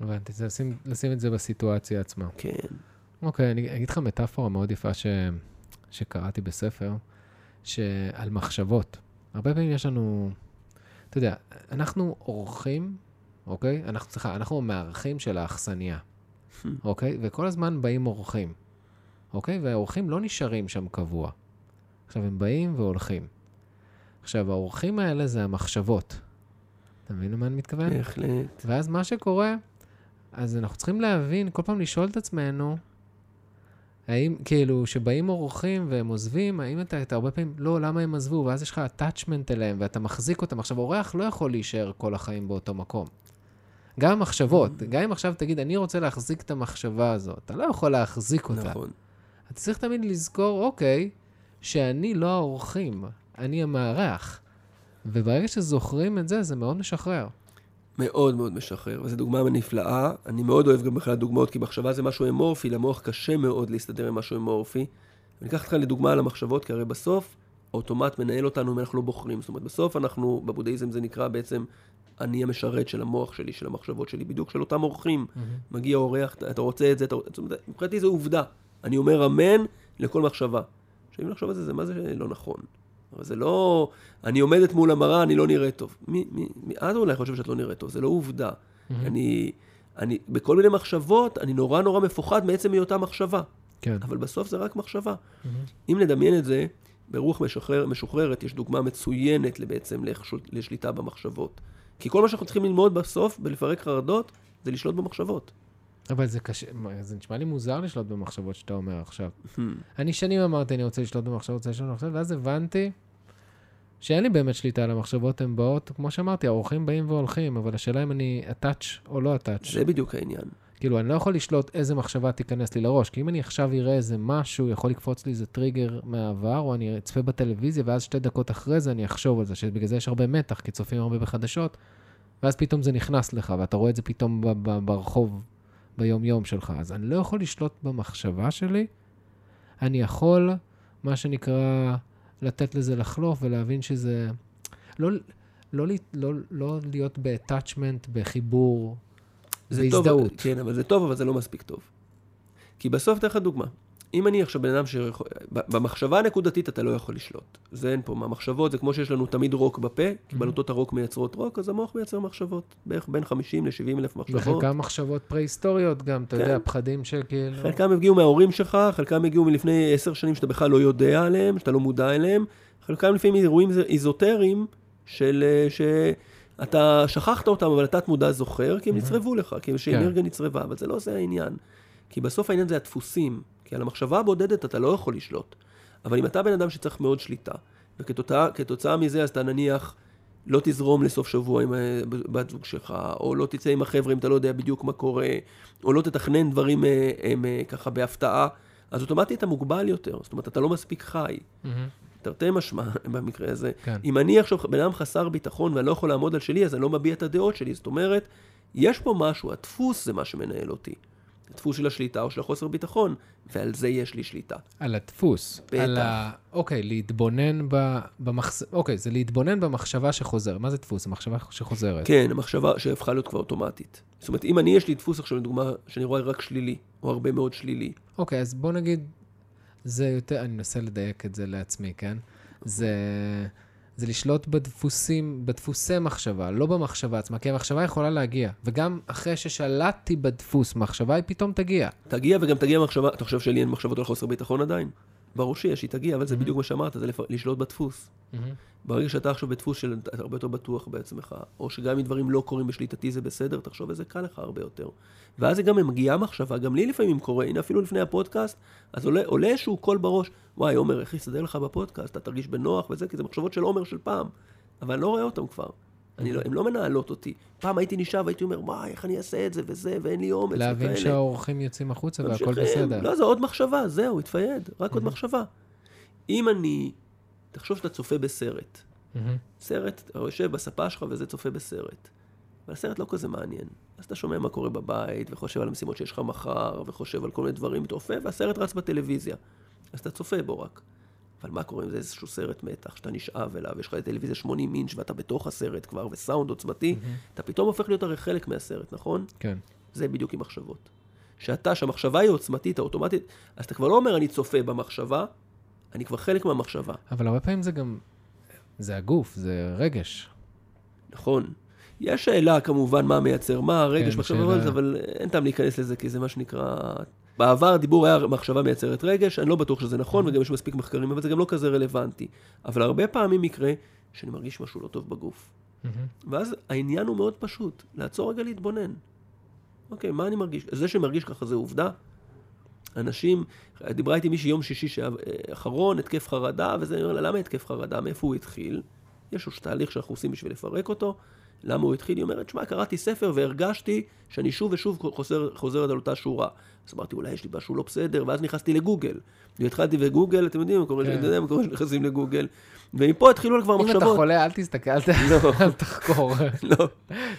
הבנתי, זה לשים, לשים את זה בסיטואציה עצמה. כן. אוקיי, אני אגיד לך מטאפורה מאוד יפה ש... שקראתי בספר, שעל מחשבות. הרבה פעמים יש לנו, אתה יודע, אנחנו אורחים, אוקיי? אנחנו, סליחה, אנחנו מארחים של האכסניה, (laughs) אוקיי? וכל הזמן באים אורחים, אוקיי? והאורחים לא נשארים שם קבוע. עכשיו, הם באים והולכים. עכשיו, האורחים האלה זה המחשבות. אתה מבין למה אני מתכוון? בהחלט. ואז מה שקורה, אז אנחנו צריכים להבין, כל פעם לשאול את עצמנו, האם, כאילו, שבאים אורחים והם עוזבים, האם אתה, אתה הרבה פעמים, לא, למה הם עזבו? ואז יש לך attachment אליהם ואתה מחזיק אותם. עכשיו, אורח לא יכול להישאר כל החיים באותו מקום. גם המחשבות, גם אם עכשיו תגיד, אני רוצה להחזיק את המחשבה הזאת, אתה לא יכול להחזיק אותה. נכון. אתה צריך תמיד לזכור, אוקיי, שאני לא האורחים, אני המארח. וברגע שזוכרים את זה, זה מאוד משחרר. מאוד מאוד משחרר, וזו דוגמה נפלאה. אני מאוד אוהב גם בכלל דוגמאות, כי מחשבה זה משהו אמורפי, למוח קשה מאוד להסתדר עם משהו אמורפי. אני אקח אותך לדוגמה על המחשבות, כי הרי בסוף, האוטומט מנהל אותנו אם אנחנו לא בוחרים. זאת אומרת, בסוף אנחנו, בבודהיזם זה נקרא בעצם, אני המשרת של המוח שלי, של המחשבות שלי, בדיוק של אותם אורחים. מגיע אורח, אתה, רוצה את זה, אתה, זאת אומרת, מבחינתי זו עובדה. אני אומר אמן לכל מחשבה. עכשיו, אם לחשוב על זה, זה מה זה לא נכון. אבל זה לא, אני עומדת מול המראה, אני לא נראית טוב. מי, מי, מי, את אולי חושב שאת לא נראית טוב, זה לא עובדה. אני, אני, בכל מיני מחשבות, אני נורא נורא מפוחד מעצם היותה מחשבה. כן. אבל בסוף זה רק מחשבה. אם נדמיין את זה, ברוח משחרר, משוחררת יש דוגמה מצוינת בעצם לשליטה במחשבות. כי כל מה שאנחנו צריכים ללמוד בסוף, בלפרק חרדות, זה לשלוט במחשבות. אבל זה קשה, זה נשמע לי מוזר לשלוט במחשבות שאתה אומר עכשיו. Hmm. אני שנים אמרתי, אני רוצה לשלוט במחשבות, רוצה לשלוט במחשבות, ואז הבנתי שאין לי באמת שליטה על המחשבות, הן באות, כמו שאמרתי, האורחים באים והולכים, אבל השאלה אם אני attach או לא attach. זה בדיוק העניין. כאילו, אני לא יכול לשלוט איזה מחשבה תיכנס לי לראש, כי אם אני עכשיו אראה איזה משהו, יכול לקפוץ לי איזה טריגר מהעבר, או אני אצפה בטלוויזיה, ואז שתי דקות אחרי זה אני אחשוב על זה, שבגלל זה יש הרבה מתח, כי צופים הרבה בחדשות, ואז פתאום זה נכנס לך, ואתה רואה את זה פתאום ברחוב, ביום-יום שלך. אז אני לא יכול לשלוט במחשבה שלי, אני יכול, מה שנקרא, לתת לזה לחלוף ולהבין שזה... לא, לא, לא, לא, לא להיות ב-attachment, בחיבור, זה בהזדהות. טוב, כן, אבל זה טוב, אבל זה לא מספיק טוב. כי בסוף, אתן לך דוגמה. אם אני עכשיו בן אדם ש... במחשבה הנקודתית אתה לא יכול לשלוט. זה אין פה. מהמחשבות זה כמו שיש לנו תמיד רוק בפה, כי בלוטות הרוק מייצרות רוק, אז המוח מייצר מחשבות. בערך בין 50 ל-70 אלף מחשבות. וחלקם מחשבות פרה-היסטוריות גם, אתה כן. יודע, פחדים שכאילו... חלקם הגיעו מההורים שלך, חלקם הגיעו מלפני עשר שנים שאתה בכלל לא יודע עליהם, שאתה לא מודע אליהם. חלקם לפעמים אירועים איזוטריים של... אה, שאתה שכחת אותם, אבל התת מודע זוכר, כי הם נצרבו לך, כי שאנרגיה נצרבה, אבל זה לא זה העניין. כי בסוף העניין זה הדפוסים. כי על המחשבה הבודדת אתה לא יכול לשלוט. אבל אם אתה בן אדם שצריך מאוד שליטה, וכתוצאה מזה אז אתה נניח לא תזרום לסוף שבוע עם אה, בת זוג שלך, או לא תצא עם החבר'ה אם אתה לא יודע בדיוק מה קורה, או לא תתכנן דברים אה, הם, אה, ככה בהפתעה, אז אוטומטית אתה מוגבל יותר. זאת אומרת, אתה לא מספיק חי. מהמם. תרתי משמע (laughs) במקרה הזה. כן. אם אני עכשיו בן אדם חסר ביטחון ואני לא יכול לעמוד על שלי, אז אני לא מביע את הדעות שלי. זאת אומרת, יש פה משהו, הדפוס זה מה שמנהל אותי. הדפוס של השליטה או של החוסר ביטחון, ועל זה יש לי שליטה. על הדפוס. בטח. על ה... אוקיי, להתבונן ב... במחס... אוקיי, זה להתבונן במחשבה שחוזרת. מה זה דפוס? זו מחשבה שחוזרת. כן, המחשבה שהפכה להיות כבר אוטומטית. זאת אומרת, אם אני יש לי דפוס עכשיו, לדוגמה, שאני רואה רק שלילי, או הרבה מאוד שלילי, אוקיי, אז בוא נגיד, זה יותר, אני מנסה לדייק את זה לעצמי, כן? זה, זה לשלוט בדפוסים, בדפוסי מחשבה, לא במחשבה עצמה, כי המחשבה יכולה להגיע. וגם אחרי ששלטתי בדפוס, מחשבה היא פתאום תגיע. תגיע וגם תגיע מחשבה, אתה חושב שלי אין מחשבות על חוסר ביטחון עדיין? ברור שיש, היא תגיע, אבל זה בדיוק מה שאמרת, זה לשלוט בדפוס. ברגע שאתה עכשיו בדפוס של אתה הרבה יותר בטוח בעצמך, או שגם אם דברים לא קורים בשליטתי זה בסדר, תחשוב איזה קל לך הרבה יותר. ואז זה גם מגיעה מחשבה, גם לי לפעמים קורה, הנה אפילו לפני הפודקאסט, אז עולה, עולה איזשהו קול בראש, וואי עומר, איך יסתדר לך בפודקאסט, אתה תרגיש בנוח וזה, כי זה מחשבות של עומר של פעם, אבל אני לא רואה אותם כבר. אני לא, הן לא מנהלות אותי. פעם הייתי נשאר והייתי אומר, וואי, איך אני אעשה את זה וזה, ואין לי אומץ להבין וכאלה." שהאורחים יוצאים החוצה והכל. בסדר. לא, זה עוד מחשבה, זהו, התפייד, רק עוד מחשבה. אם אני, תחשוב שאתה צופה בסרט. מהמם. סרט, אתה יושב בספה שלך וזה צופה בסרט. אבל הסרט לא כזה מעניין. אז אתה שומע מה קורה בבית, וחושב על המשימות שיש לך מחר, וחושב על כל מיני דברים, צופה, והסרט רץ בטלוויזיה. אז אתה צופה בו רק. אבל מה קורה אם זה איזשהו סרט מתח, שאתה נשאב אליו, יש לך טלוויזיה 80 אינץ' ואתה בתוך הסרט כבר, וסאונד עוצמתי, אתה פתאום הופך להיות הרי חלק מהסרט, נכון? כן. זה בדיוק עם מחשבות. שאתה, שהמחשבה היא עוצמתית, האוטומטית, אז אתה כבר לא אומר אני צופה במחשבה, אני כבר חלק מהמחשבה. אבל הרבה פעמים זה גם, זה הגוף, זה רגש. נכון. יש שאלה כמובן מה מייצר מה, רגש, כן, מחשבה, שאלה. אבל אין טעם להיכנס לזה, כי זה מה שנקרא... בעבר הדיבור היה מחשבה מייצרת רגש, אני לא בטוח שזה נכון, וגם יש מספיק מחקרים, אבל זה גם לא כזה רלוונטי. אבל הרבה פעמים יקרה שאני מרגיש משהו לא טוב בגוף. ואז העניין הוא מאוד פשוט, לעצור רגע להתבונן. אוקיי, מה אני מרגיש? זה שמרגיש ככה זה עובדה. אנשים, דיברה איתי מישהי יום שישי האחרון, התקף חרדה, וזה, אני אומר לה, למה התקף חרדה? מאיפה הוא התחיל? יש לו תהליך שאנחנו עושים בשביל לפרק אותו. למה הוא התחיל? היא אומרת, שמע, קראתי ספר והרגשתי שאני שוב ושוב חוזר, חוזרת על אותה שורה. אז אמרתי, אולי יש לי משהו לא בסדר, ואז נכנסתי לגוגל. והתחלתי בגוגל, אתם יודעים, כן. יודע מה קורה כשנכנסים לגוגל. ומפה התחילו כבר מחשבות. אם אתה חולה, אל תסתכל, אל לא. תחקור. לא.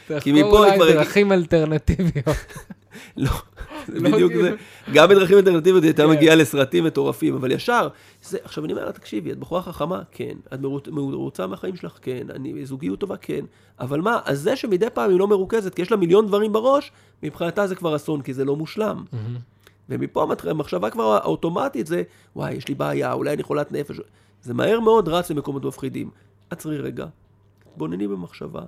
מפה אולי דרכים אלטרנטיביות. לא, זה לא בדיוק זה. גם בדרכים אלטרנטיביות היא הייתה כן. מגיעה לסרטים מטורפים, אבל ישר, עכשיו אני אומר לה, תקשיבי, את בחורה חכמה? כן. את מרוצה מהחיים שלך? כן. אני זוגיות טובה? כן. אבל מה, אז זה שמדי פעם היא לא מרוכזת, כי יש לה מיליון דברים בראש, מבחינתה זה כבר אסון, כי זה לא מושלם. ומפה המחשבה כבר האוטומטית זה, וואי, יש לי בעיה, אולי אני חולת נפש. זה מהר מאוד רץ למקומות מפחידים. עצרי רגע, תבונני במחשבה,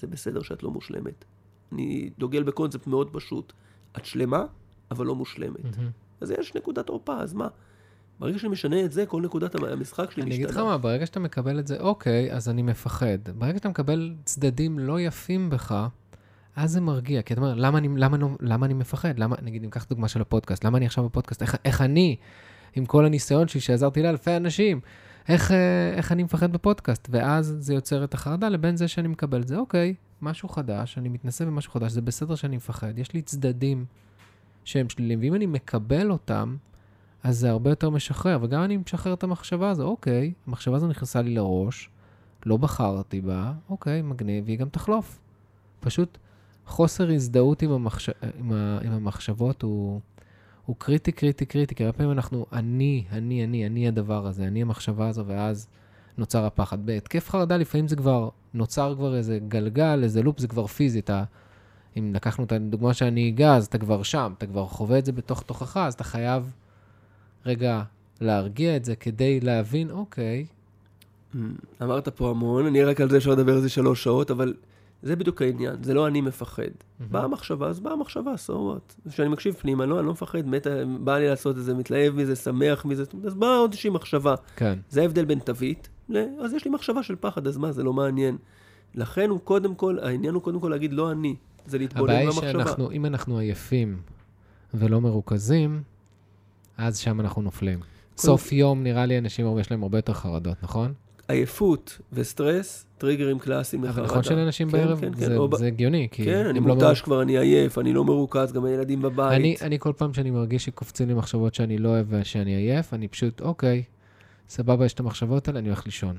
זה בסדר שאת לא מושלמת. אני דוגל בקונספט מאוד פשוט. את שלמה, אבל לא מושלמת. Mm-hmm. אז יש נקודת עורפה, אז מה? ברגע שאני משנה את זה, כל נקודת המשחק שלי משתנה. אני אגיד לך מה, ברגע שאתה מקבל את זה, אוקיי, אז אני מפחד. ברגע שאתה מקבל צדדים לא יפים בך, אז זה מרגיע. כי אתה אומר, למה אני, למה, למה אני מפחד? למה, נגיד, אם קח דוגמה של הפודקאסט, למה אני עכשיו בפודקאסט? איך, איך אני, עם כל הניסיון שלי, שעזרתי לאלפי אנשים, איך, אה, איך אני מפחד בפודקאסט? ואז זה יוצר את החרדה לבין זה שאני מקבל את זה. אוקיי, משהו חדש, אני מתנסה במשהו חדש, זה בסדר שאני מפחד, יש לי צדדים שהם שליליים, ואם אני מקבל אותם, אז זה הרבה יותר משחרר, וגם אני משחרר את המחשבה הזו, אוקיי, המחשבה הזו נכנסה לי לראש, לא בחרתי בה, אוקיי, מגניב, והיא גם תחלוף. פשוט חוסר הזדהות עם, המחש... עם, ה... עם המחשבות הוא... הוא קריטי, קריטי, קריטי, כי הרבה פעמים אנחנו, אני, אני, אני, אני הדבר הזה, אני המחשבה הזו, ואז נוצר הפחד. בהתקף חרדה לפעמים זה כבר, נוצר כבר איזה גלגל, איזה לופ, זה כבר פיזי. אתה, אם לקחנו את הדוגמה של הנהיגה, אז אתה כבר שם, אתה כבר חווה את זה בתוך תוכך, אז אתה חייב רגע להרגיע את זה כדי להבין, אוקיי. אמרת פה המון, אני רק על זה אפשר לדבר איזה שלוש שעות, אבל זה בדיוק העניין, זה לא אני מפחד. Mm-hmm. באה המחשבה, אז באה המחשבה, so what? כשאני מקשיב פנימה, לא, אני לא מפחד, מת, בא לי לעשות את זה, מתלהב מזה, שמח מזה, אז באה עוד איזושהי מחשבה. כן. זה ההבדל בין תווית. אז יש לי מחשבה של פחד, אז מה, זה לא מעניין. לכן הוא קודם כל, העניין הוא קודם כל להגיד לא אני, זה להתבונן במחשבה. הבעיה היא שאנחנו, אם אנחנו עייפים ולא מרוכזים, אז שם אנחנו נופלים. סוף יום, נראה לי, אנשים, יש להם הרבה יותר חרדות, נכון? עייפות וסטרס, טריגרים קלאסיים לחרדה. אבל נכון שלאנשים כן, בערב כן, כן, זה, זה הגיוני, כי כן, אני לא מותש לא... כבר, אני עייף, אני לא מרוכז, גם הילדים בבית. אני, אני כל פעם שאני מרגיש שקופצים לי מחשבות שאני לא אוהב ושאני עייף, אני פשוט, אוקיי, סבבה, יש את המחשבות האלה, אני הולך לישון.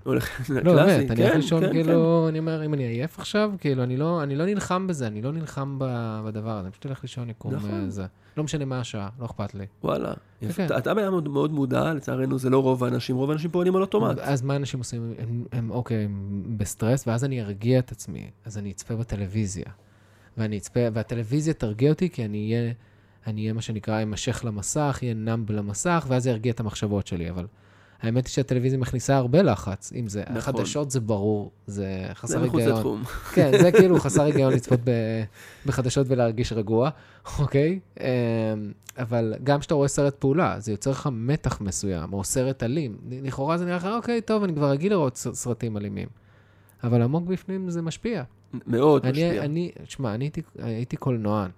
לא, באמת, אני הולך לישון, כאילו, אני אומר, אם אני עייף עכשיו, כאילו, אני לא, לא נלחם בזה, אני לא נלחם בדבר הזה, אני פשוט הולך לישון, לקרום נכון. זה. לא משנה מה השעה, לא אכפת לי. וואלה. כן. אתה היה מאוד מודע, לצערנו זה לא רוב האנשים, רוב האנשים פועלים על אוטומט. אז מה אנשים עושים? הם, אוקיי, הם בסטרס, ואז אני ארגיע את עצמי, אז אני אצפה בטלוויזיה. ואני אצפה, והטלוויזיה תרגיע אותי, כי אני אהיה, אני אהיה מה שנקרא, אמשך למסך, אהיה נאמב למסך, ואז זה ירגיע את המחשבות שלי, אבל... האמת היא שהטלוויזיה מכניסה הרבה לחץ, אם זה נכון. חדשות זה ברור, זה חסר היגיון. זה מחוץ לתחום. כן, זה (laughs) כאילו חסר היגיון לצפות בחדשות ולהרגיש רגוע, אוקיי? אמ, אבל גם כשאתה רואה סרט פעולה, זה יוצר לך מתח מסוים, או סרט אלים. לכאורה זה נראה לך, אוקיי, טוב, אני כבר רגיל לראות סרטים אלימים. אבל עמוק בפנים זה משפיע. מאוד אני, משפיע. אני, שמע, אני הייתי, הייתי קולנוען.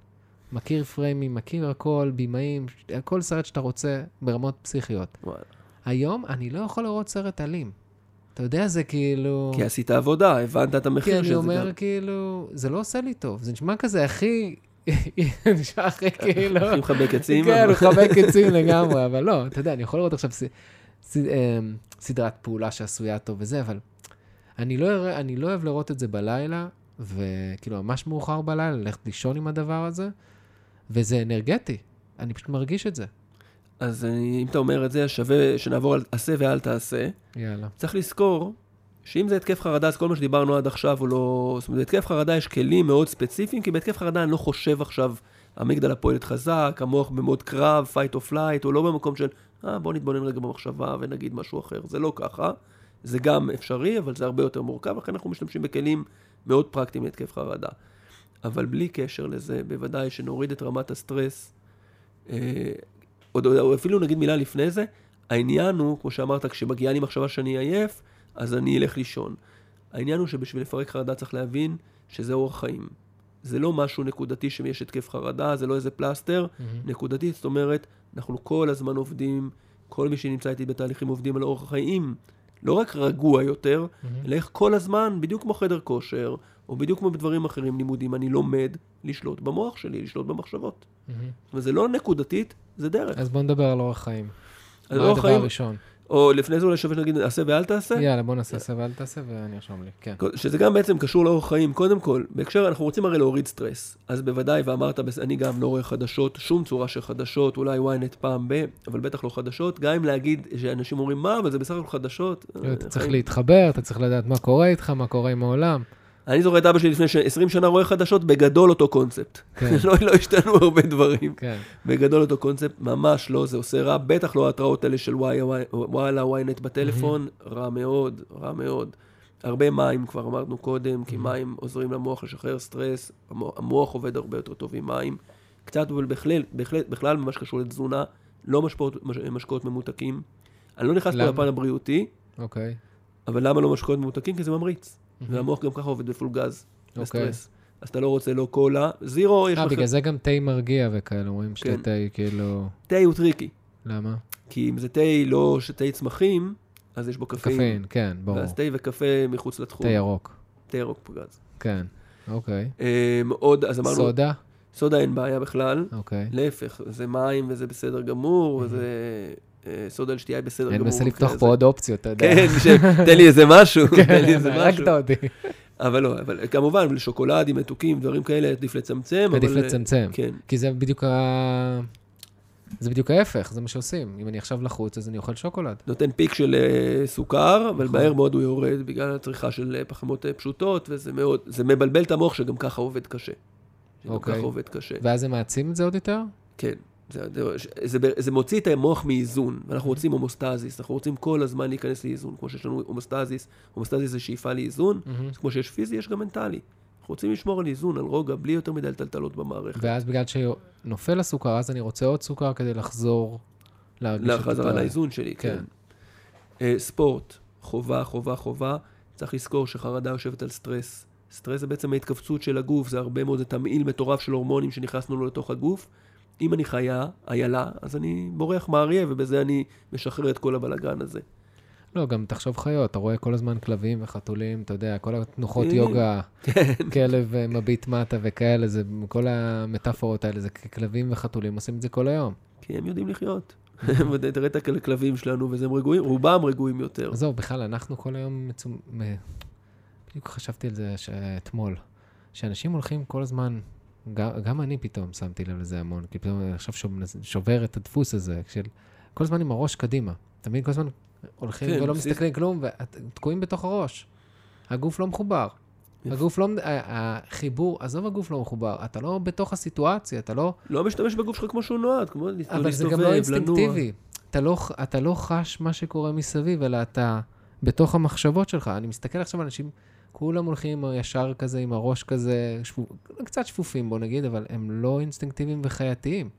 מכיר פריימים, מכיר הכל, בימאים, כל סרט שאתה רוצה ברמות פסיכיות. וואלה. היום אני לא יכול לראות סרט אלים. אתה יודע, זה כאילו... כי עשית עבודה, הבנת את המחיר של זה. כי אני אומר, כאילו, זה לא עושה לי טוב. זה נשמע כזה הכי... (laughs) נשמע הכי (laughs) כאילו... הכי מחבק עצים. כן, מחבק (laughs) עצים לגמרי, אבל לא, אתה יודע, אני יכול לראות עכשיו אמ, סדרת פעולה שעשויה טוב וזה, אבל אני לא, אני לא אוהב לראות את זה בלילה, וכאילו, ממש מאוחר בלילה, ללכת לישון עם הדבר הזה, וזה אנרגטי. אני פשוט מרגיש את זה. אז אם אתה אומר את זה, שווה שנעבור על עשה ואל תעשה. יאללה. צריך לזכור שאם זה התקף חרדה, אז כל מה שדיברנו עד עכשיו הוא לא... זאת אומרת, בהתקף חרדה יש כלים מאוד ספציפיים, כי בהתקף חרדה אני לא חושב עכשיו, המגדלה פועלת חזק, המוח במוד קרב, fight or flight, הוא לא במקום של, אה, בוא נתבונן רגע במחשבה ונגיד משהו אחר. זה לא ככה. זה גם אפשרי, אבל זה הרבה יותר מורכב, לכן אנחנו משתמשים בכלים מאוד פרקטיים להתקף חרדה. אבל בלי קשר לזה, בוודאי שנוריד את רמת הסטרס. עוד, או אפילו נגיד מילה לפני זה, העניין הוא, כמו שאמרת, כשמגיעה לי מחשבה שאני עייף, אז אני אלך לישון. העניין הוא שבשביל לפרק חרדה צריך להבין שזה אורח חיים. זה לא משהו נקודתי שיש התקף חרדה, זה לא איזה פלסטר. מהמם. נקודתית, זאת אומרת, אנחנו כל הזמן עובדים, כל מי שנמצא איתי בתהליכים עובדים על אורח חיים, לא רק רגוע יותר, מהמם. אלא איך כל הזמן, בדיוק כמו חדר כושר, או בדיוק כמו בדברים אחרים, לימודים, אני לומד לשלוט במוח שלי, לשלוט במחשבות. מהמם. וזה לא נקודתית, זה דרך. אז בוא נדבר על אורח חיים. מה הדבר חיים, הראשון? או לפני זה אולי שווה שנגיד, עשה ואל תעשה. יאללה, בוא נעשה סבב, אל תעשה ואני ארשום לי. כן. שזה גם בעצם קשור לאורח חיים. קודם כל, בהקשר, אנחנו רוצים הרי להוריד סטרס. אז בוודאי, ואמרת, אני גם לא רואה חדשות, שום צורה של חדשות, אולי ynet פעם ב, אבל בטח לא חדשות. גם אם להגיד שאנשים אומרים, מה, אבל זה בסך הכל חדשות. אה, אתה צריך חיים." להתחבר, אתה צריך לדעת מה קורה איתך, מה קורה עם העולם. אני זוכר את אבא שלי לפני ש- 20 שנה רואה חדשות, בגדול אותו קונספט. כן. (laughs) לא, לא השתנו הרבה דברים. כן. בגדול אותו קונספט, ממש לא, זה עושה רע, בטח לא ההתראות האלה של וואי- וואי- וואלה, ynet בטלפון, רע מאוד, רע מאוד. הרבה מים כבר אמרנו קודם, כי מים עוזרים למוח לשחרר סטרס, המוח, המוח עובד הרבה יותר טוב עם מים. קצת, אבל בכלל, בהחלט, בכלל במה שקשור לתזונה, לא משקאות, מש, משקאות ממותקים. אני לא נכנס פה? לפן הבריאותי, אוקיי. אבל למה לא משקאות ממותקים? כי זה ממריץ. והמוח גם ככה עובד ב full gas, אוקיי. בסטרס. אז אתה לא רוצה לא קולה, zero, יש אה. בגלל זה גם תה מרגיע וכאלה, אומרים שתה כן. תה, כאילו... תה הוא טריקי. למה? כי אם זה תה לא תה צמחים, אז יש בו קפאין. קפאין, כן, ברור. ואז תה וקפה מחוץ לתחום. תה ירוק. תה ירוק פגז. כן, אוקיי. אמ, עוד, אז אמרנו, סודה? סודה אין בעיה בכלל. אוקיי. להפך, זה מים וזה בסדר גמור, וזה... סודה לשתייה היא בסדר אני גמור. מנסה לפתוח פה עוד אופציות, אתה יודע. כן, תן לי איזה משהו, (laughs) תן לי כן, איזה משהו. הרגת אותי. אבל לא, אבל כמובן, לשוקולדים, מתוקים, דברים כאלה, עדיף לצמצם. עדיף אה, לצמצם. כן. כי זה בדיוק ה... זה בדיוק ההפך, זה מה שעושים. אם אני עכשיו לחוץ, אז אני אוכל שוקולד. נותן פיק של אה, סוכר, אבל נכון. מהר מאוד הוא יורד בגלל הצריכה של אה, פחמות פשוטות, וזה מאוד, זה מבלבל את המוח שגם ככה עובד קשה. שגם אוקיי. ככה עובד קשה. ואז זה מעצים את זה עוד יותר? כן. זה, זה, זה, זה מוציא את המוח מאיזון, ואנחנו רוצים הומוסטזיס, אנחנו רוצים כל הזמן להיכנס לאיזון, כמו שיש לנו הומוסטזיס, הומוסטזיס זה שאיפה לאיזון. אז כמו שיש פיזי, יש גם מנטלי. אנחנו רוצים לשמור על איזון, על רוגע, בלי יותר מדי טלטלות במערכת. ואז בגלל שנופל הסוכר, אז אני רוצה עוד סוכר כדי לחזור לחזרה לאיזון שלי, כן. כן. אה, ספורט, חובה, חובה, חובה. צריך לזכור שחרדה יושבת על סטרס. סטרס זה בעצם ההתכווצות של הגוף, זה הרבה מאוד, זה תמהיל מטורף של הורמונים שנכנסנו לו לתוך הגוף. אם אני חיה, איילה, אז אני בורח מאריה, ובזה אני משחרר את כל הבלגן הזה. לא, גם תחשוב חיות, אתה רואה כל הזמן כלבים וחתולים, אתה יודע, כל התנוחות כן. יוגה, כן. כלב אה, מביט מטה וכאלה, זה, כל המטאפורות האלה, זה כלבים וחתולים עושים את זה כל היום. כי הם יודעים לחיות. תראה את הכלבים שלנו, וזה רגועים, רובם רגועים יותר. עזוב, בכלל, אנחנו כל היום מצומ... בדיוק חשבתי על זה אתמול, שאנשים הולכים כל הזמן, גם, גם אני פתאום שמתי לב לזה המון, כי פתאום אני עכשיו שוב- שובר את הדפוס הזה, של כל הזמן עם הראש קדימה. אתה מבין? כל הזמן הולכים כן, ולא בסיס- מסתכלים כלום, ותקועים בתוך הראש. הגוף לא מחובר. יפה. הגוף לא, ה- החיבור, עזוב הגוף לא מחובר, אתה לא בתוך הסיטואציה, אתה לא, לא משתמש בגוף שלך כמו שהוא נועד, כמו להסתובב, אבל זה גם לא אינסטינקטיבי. אתה לא, אתה לא חש מה שקורה מסביב, אלא אתה בתוך המחשבות שלך. אני מסתכל עכשיו על אנשים, כולם הולכים ישר כזה, עם הראש כזה, שפו, קצת שפופים בוא נגיד, אבל הם לא אינסטינקטיביים וחייתיים.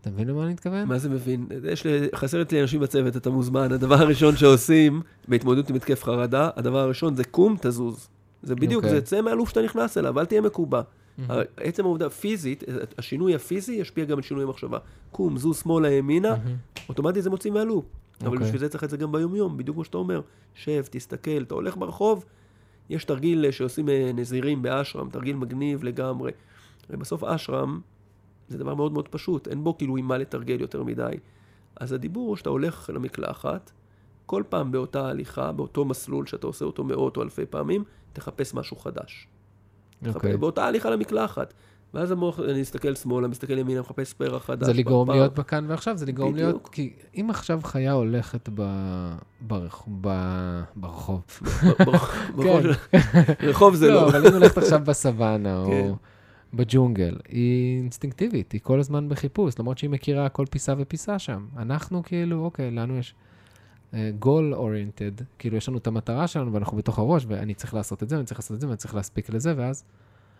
אתה מבין למה אני מתכוון? מה זה מבין? יש לי, חסרת לי אנשים בצוות, אתה מוזמן. הדבר הראשון שעושים בהתמודדות עם התקף חרדה, הדבר הראשון זה קום, תזוז. זה בדיוק, אוקיי. זה צא מהלוף שאתה נכנס אליו, אל תהיה מקובע. מהמם. עצם העובדה פיזית, השינוי הפיזי ישפיע גם על שינוי המחשבה. קום, זוז שמאלה, ימינה, מהמם. אוטומטית זה מוציא מהלופ. אבל אוקיי. בשביל זה צריך את זה גם ביומיום, בדיוק כמו שאתה אומר. שב, תסתכל, אתה הולך ברחוב, יש תרגיל אה, שעושים אה, נזירים באשרם, תרגיל מגניב לגמרי. ובסוף אשרם זה דבר מאוד מאוד פשוט, אין בו כאילו עם מה לתרגל יותר מדי. אז הדיבור הוא שאתה הולך למקלחת, כל פעם באותה הליכה, באותו מסלול שאתה עושה אותו מאות או אלפי פעמים, תחפש משהו חדש. אוקיי. תחפש- באותה הליכה למקלחת. ואז המוח, אני מסתכל שמאלה, מסתכל ימינה, מחפש פרח חדש. זה לגרום. להיות בכאן ועכשיו, זה לגרום בדיוק. להיות, כי אם עכשיו חיה הולכת ב... ברח... ב... ברחוב. (laughs) ברחוב כן. (laughs) רחוב זה לא, לא. אבל אם הולכת עכשיו בסוואנה, כן. או בג'ונגל, היא אינסטינקטיבית, היא כל הזמן בחיפוש, למרות שהיא מכירה כל פיסה ופיסה שם. אנחנו כאילו, אוקיי, לנו יש גול uh, אוריינטד, כאילו יש לנו את המטרה שלנו ואנחנו בתוך הראש, ואני צריך לעשות את זה, ואני צריך לעשות את זה, ואני צריך להספיק לזה, ואז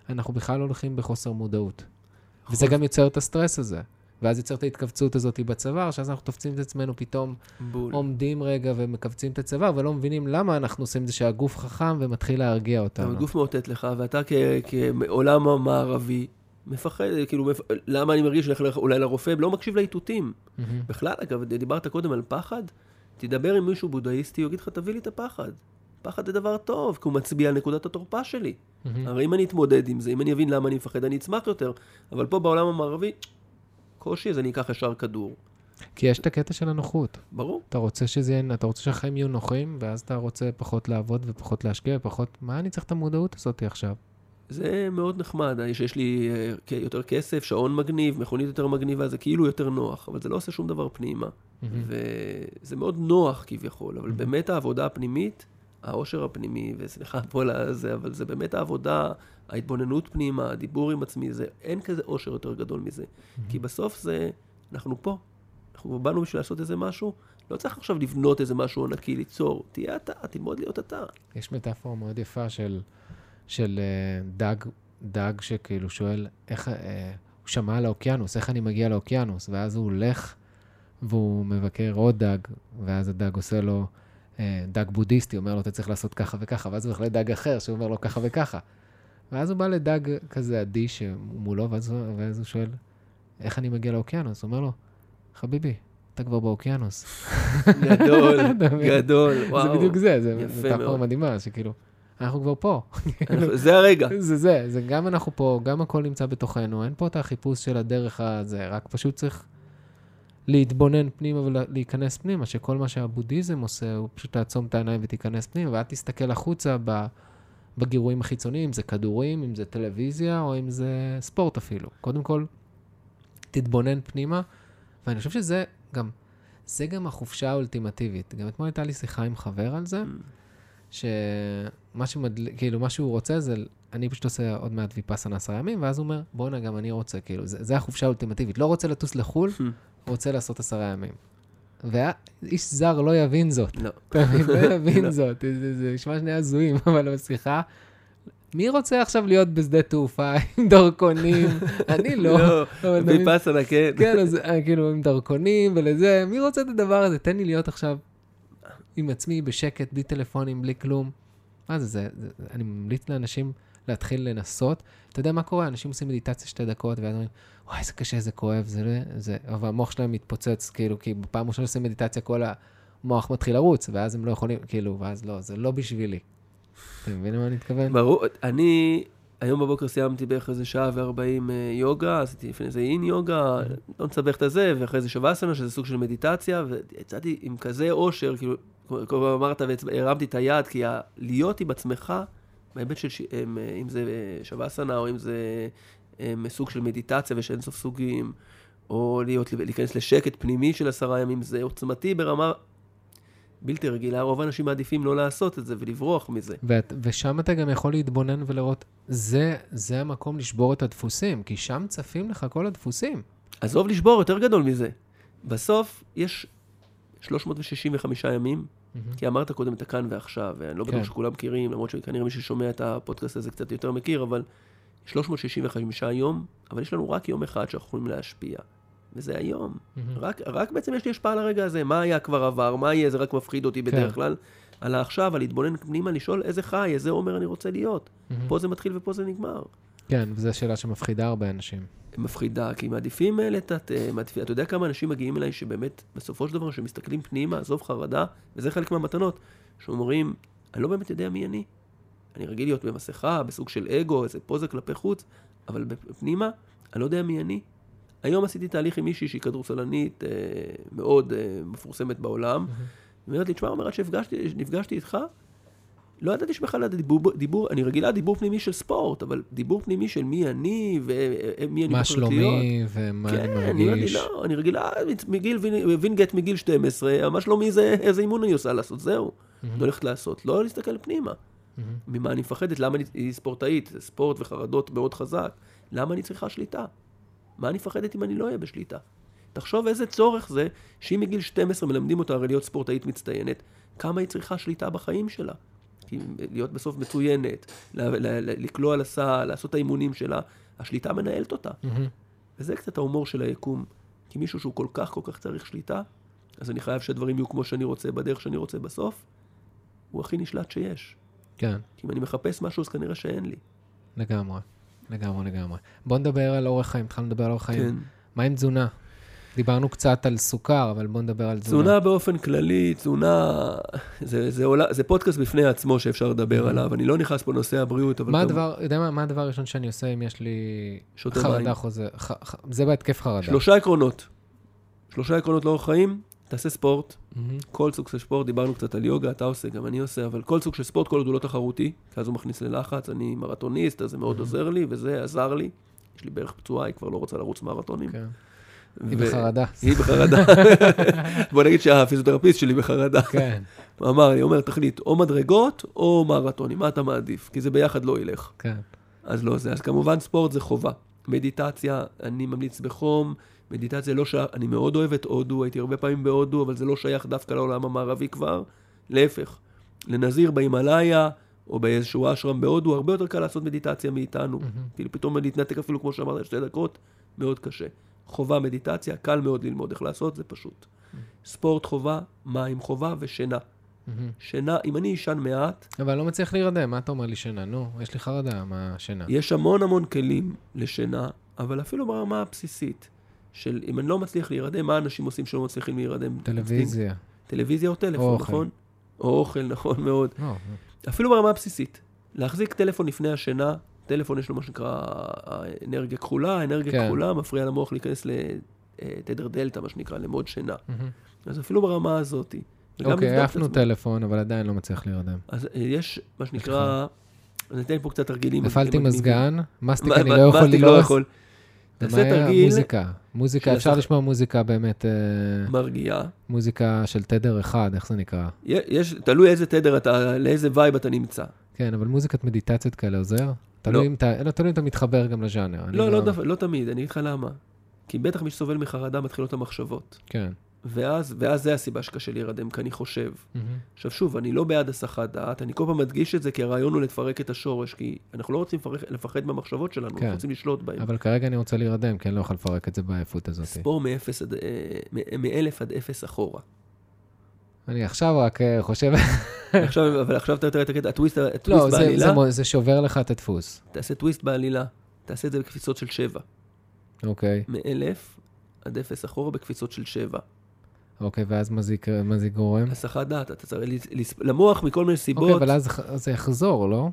אנחנו בכלל הולכים בחוסר מודעות. וזה גם יוצר את הסטרס הזה. ואז יוצר את ההתכווצות הזאת בצוואר, שאז אנחנו תופסים את עצמנו פתאום בול. עומדים רגע ומכווצים את הצוואר, ולא מבינים למה אנחנו עושים את זה שהגוף חכם ומתחיל להרגיע אותנו. הגוף מאותת לך, ואתה כ- כעולם המערבי, מפחד, כאילו, מפ... למה אני מרגיש שאני הולך אולי לרופא, לא מקשיב לאיתותים. מהמם. בכלל, אגב, דיברת קודם על פחד, תדבר עם מישהו בודהיסטי, הוא יגיד לך, תביא לי את הפחד. פחד זה דבר טוב, כי הוא מצביע על נקודת התורפה שלי. מהמם. הרי אם אני אתמודד עם זה, אם אני אבין למה אני מפחד, אני אצמח יותר. אבל פה בעולם המערבי, קושי, אז אני אקח ישר כדור. כי יש את הקטע של הנוחות. ברור. אתה רוצה שזה יהיה, אתה רוצה שהחיים יהיו נוחים, ואז אתה רוצה פחות לעבוד ופחות להשקיע, ופחות, מה אני צריך את המודעות הזאת עכשיו? זה מאוד נחמד, שיש לי אה, יותר כסף, שעון מגניב, מכונית יותר מגניבה, זה כאילו יותר נוח, אבל זה לא עושה שום דבר פנימה. מהמם. וזה מאוד נוח כביכול, אבל Mhm. באמת העבודה הפנימית, העושר הפנימי, וסליחה (laughs) פה על זה, אבל זה באמת העבודה, ההתבוננות פנימה, הדיבור עם עצמי, זה, אין כזה עושר יותר גדול מזה. כי בסוף זה, אנחנו פה, אנחנו באנו בשביל לעשות איזה משהו, לא צריך עכשיו לבנות איזה משהו ענקי, ליצור, תהיה אתה, תלמוד להיות אתה. יש מטאפורה מאוד יפה של, של אה, דג, דג שכאילו שואל, איך, אה, הוא שמע על האוקיינוס, איך אני מגיע לאוקיינוס? ואז הוא הולך והוא מבקר עוד דג, ואז הדג עושה לו, דג בודהיסטי, אומר לו, אתה צריך לעשות ככה וככה, ואז הוא הולך לדג אחר שאומר לו ככה וככה. ואז הוא בא לדג כזה אדיש שמולו, ואז, ואז הוא שואל, איך אני מגיע לאוקיינוס? הוא אומר לו, חביבי, אתה כבר באוקיינוס. גדול? (laughs) גדול, זה וואו. בדיוק זה, זה מאוד. מדהימה, שכאילו, אנחנו כבר פה. (laughs) זה הרגע. זה זה, זה גם אנחנו פה, גם הכל נמצא בתוכנו, אין פה את החיפוש של הדרך הזה, רק פשוט צריך להתבונן פנימה ולהיכנס פנימה, שכל מה שהבודהיזם עושה, הוא פשוט תעצום את העיניים ותיכנס פנימה, ואל תסתכל החוצה בגירויים החיצוניים, אם זה כדורים, אם זה טלוויזיה, או אם זה ספורט אפילו. קודם כל, תתבונן פנימה, ואני חושב שזה גם, זה גם החופשה האולטימטיבית. גם אתמול הייתה לי שיחה עם חבר על זה, שמה שמדל... כאילו, מה שהוא רוצה זה, אני פשוט עושה עוד מעט ויפאסנה עשרה ימים, ואז הוא אומר, בואנה, גם אני רוצה, כאילו, זה, זה החופשה האולטימטיבית. לא רוצה לטוס לחו"ל, רוצה לעשות עשרה ימים. ואיש זר לא יבין זאת, לא. מבין? לא (laughs) יבין לא. זאת, זה, נשמע שני הזויים, (laughs) אבל בשיחה, מי רוצה עכשיו להיות בשדה תעופה (laughs) עם דרכונים? אני לא. לא? ויפאסנה, כן. כן, אז אה, כאילו עם דרכונים ולזה, מי רוצה את הדבר הזה? תן לי להיות עכשיו עם עצמי בשקט, בלי טלפונים, בלי כלום. מה זה, זה, זה אני ממליץ לאנשים להתחיל לנסות. אתה יודע מה קורה? אנשים עושים מדיטציה שתי דקות, ואז אומרים, וואי, זה קשה, זה כואב, זה לא... זה... אבל המוח שלהם מתפוצץ, כאילו, כי בפעם ראשונה שעושים מדיטציה, כל המוח מתחיל לרוץ, ואז הם לא יכולים, כאילו, ואז לא, זה לא בשבילי. אתה מבין למה אני מתכוון? ברור, אני היום בבוקר סיימתי בערך איזה שעה וארבעים אה, יוגה, עשיתי לפני זה אין יוגה, לא נסבך את הזה, ואחרי זה שווה שזה סוג של מדיטציה, ויצאתי עם כזה אושר, כאילו, כל פעם אמרת והרמתי את היד, כי ה- להיות עם עצמך, בהיבט של, אם, אה, אם זה שווסנה, או אם זה em, סוג של מדיטציה ויש אינסוף סוגים, או להיות, להיכנס לשקט פנימי של עשרה ימים, זה עוצמתי ברמה בלתי רגילה, רוב האנשים מעדיפים לא לעשות את זה ולברוח מזה. ואת, ושם אתה גם יכול להתבונן ולראות, זה, זה המקום לשבור את הדפוסים, כי שם צפים לך כל הדפוסים. עזוב לשבור, יותר גדול מזה. בסוף יש 365 ימים, כי אמרת קודם את הכאן ועכשיו, ואני לא בטוח כן. שכולם מכירים, למרות שכנראה מי ששומע את הפודקאסט הזה קצת יותר מכיר, אבל 365 יום, אבל יש לנו רק יום אחד שאנחנו יכולים להשפיע, וזה היום. רק, רק בעצם יש לי השפעה על הרגע הזה, מה היה כבר עבר, מה יהיה, זה רק מפחיד אותי בדרך כן. כלל. על העכשיו, על להתבונן פנימה, לשאול איזה חי, איזה עומר אני רוצה להיות. פה זה מתחיל ופה זה נגמר. כן, וזו שאלה שמפחידה הרבה אנשים. מפחידה, כי מעדיפים אה, לטאטא, מעדיפים, אתה יודע כמה אנשים מגיעים אליי שבאמת, בסופו של דבר, שמסתכלים פנימה, עזוב חרדה, וזה חלק מהמתנות, שאומרים, אני לא באמת יודע מי אני. אני רגיל להיות במסכה, בסוג של אגו, איזה פוזה כלפי חוץ, אבל בפנימה, אני לא יודע מי אני. היום עשיתי תהליך עם מישהי שהיא כדורסלנית אה, מאוד אה, מפורסמת בעולם. היא אומרת לי, תשמע, אומר, עד שנפגשתי איתך, לא ידעתי שבכלל היה דיבור, דיבור, אני רגילה דיבור פנימי של ספורט, אבל דיבור פנימי של מי אני ומי אני מה בוחרת להיות. שלומי ומה כן, אני אני מרגיש. לא, אני רגילה, מגיל וינגייט מגיל 12, מה שלומי זה איזה אימון אני עושה לעשות, זהו. מהמם, אני הולכת לעשות, לא להסתכל פנימה. מהמם. ממה אני מפחדת, למה אני, היא ספורטאית, ספורט וחרדות מאוד חזק, למה אני צריכה שליטה? מה אני מפחדת אם אני לא אהיה בשליטה? תחשוב איזה צורך זה, שאם מגיל 12 מלמדים אותה הרי להיות ספורטאית מצטיינת, כמה היא צריכה שליטה בחיים שלה. כי להיות בסוף מצוינת, לקלוע על הסל, לעשות את האימונים שלה, השליטה מנהלת אותה. מהמם. וזה קצת ההומור של היקום. כי מישהו שהוא כל כך כל כך צריך שליטה, אז אני חייב שהדברים יהיו כמו שאני רוצה, בדרך שאני רוצה בסוף, הוא הכי נשלט שיש. כן, כי אם אני מחפש משהו, אז כנראה שאין לי. לגמרי. לגמרי, לגמרי. בוא נדבר על אורח חיים, התחלנו לדבר על אורח חיים. כן. מה עם תזונה? דיברנו קצת על סוכר, אבל בוא נדבר על תזונה. תזונה באופן כללי, תזונה, זה, זה, עולה, זה פודקאסט בפני עצמו שאפשר לדבר עליו. אני לא נכנס פה לנושא הבריאות, אבל... מה הדבר, יודע מה, מה הדבר הראשון שאני עושה אם יש לי חרדה. חוזר? ח, ח, זה בהתקף חרדה. שלושה עקרונות. שלושה עקרונות לאורח חיים, תעשה ספורט, מהמם. כל סוג של ספורט, דיברנו קצת על יוגה, אתה עושה, גם אני עושה, אבל כל סוג של ספורט, כל עוד הוא לא תחרותי, כי אז הוא מכניס ללחץ, אני מרתוניסט, אז זה מאוד עוזר לי, וזה עזר לי. יש לי בערך פצועה, היא כבר לא רוצה לרוץ מרתונים. כן. היא בחרדה. היא בחרדה. (laughs) בוא נגיד שהפיזיותרפיסט שלי בחרדה. כן, הוא אמר לי, אומר, תחליט, או מדרגות או מרתונים, מה אתה מעדיף? כי זה ביחד לא ילך. כן. אז לא זה. אז כמובן ספורט זה חובה. מדיטציה, אני ממליץ בחום. מדיטציה לא שייך, אני מאוד אוהב את הודו, הייתי הרבה פעמים בהודו, אבל זה לא שייך דווקא לעולם המערבי כבר. להפך, לנזיר בהימאליה, או באיזשהו אשרם בהודו, הרבה יותר קל לעשות מדיטציה מאיתנו. כאילו פתאום להתנתק אפילו, כמו שאמרת, שתי דקות, מאוד קשה. חובה מדיטציה, קל מאוד ללמוד איך לעשות, זה פשוט. ספורט חובה, מים חובה ושינה. שינה, אם אני אשן מעט, אבל אני לא מצליח להירדם, מה אתה אומר לי שינה? נו, יש לי חרדה, מה שינה? יש המון המון כלים לשינה, אבל אפילו ברמה הבסיסית, של אם אני לא מצליח להירדם, מה אנשים עושים שלא מצליחים להירדם? טלוויזיה. טלוויזיה או טלפון, אוכל. נכון? או אוכל, נכון מאוד. לא, אפילו ברמה הבסיסית. להחזיק טלפון לפני השינה, טלפון יש לו מה שנקרא אנרגיה כחולה, אנרגיה כן. כחולה מפריע למוח להיכנס לתדר דלתא, מה שנקרא, למוד שינה. מהמם. אז אפילו ברמה הזאת. אוקיי, העפנו. טלפון, אבל עדיין לא מצליח להירדם. אז אה, יש מה שנקרא, אני אתן פה קצת תרגילים. מגניבים. מזגן, מסטיק אני לא יכול לא ללעוס. ומה תעשה? תרגיל מוזיקה. מוזיקה, אפשר לשמוע מוזיקה באמת, אה, מרגיעה. מוזיקה של תדר אחד, איך זה נקרא? יש, תלוי איזה תדר אתה, לאיזה vibe אתה נמצא. כן, אבל מוזיקת מדיטציות כאלה עוזר? תלוי אם אתה, לא, תלוי אם אתה מתחבר גם לז'אנר. אני לא, לא, דו, לא תמיד, אני אגיד לך למה. כי בטח מי שסובל מחרדה מתחילות המחשבות. כן. ואז, ואז זה הסיבה שקשה להירדם, כי אני חושב. מהמם. עכשיו שוב, אני לא בעד הסחת דעת, אני כל פעם מדגיש את זה, כי הרעיון הוא לפרק את השורש, כי אנחנו לא רוצים לפרק, לפחד מהמחשבות שלנו, כן. אנחנו רוצים לשלוט בהן. אבל כרגע אני רוצה להירדם, כי אני לא יכול לפרק את זה בעייפות הזאת. ספור מאפס עד, אה, מ- מאלף עד אפס אחורה. אני עכשיו רק אה, חושב... עכשיו, אבל עכשיו אתה תראה את הקטע, הטוויסט, הטוויסט לא, זה- בעלילה, זה מו- זה שובר לך את הדפוס. תעשה טוויסט בעלילה, תעשה את זה בקפיצות של שבע. אוקיי, מאלף עד אפס אחורה בקפיצות של שבע. אוקיי, ואז מה זה זה גורם? הסחת דעת, אתה צריך למוח מכל מיני אוקיי, סיבות. אבל אז אז זה יחזור, לא?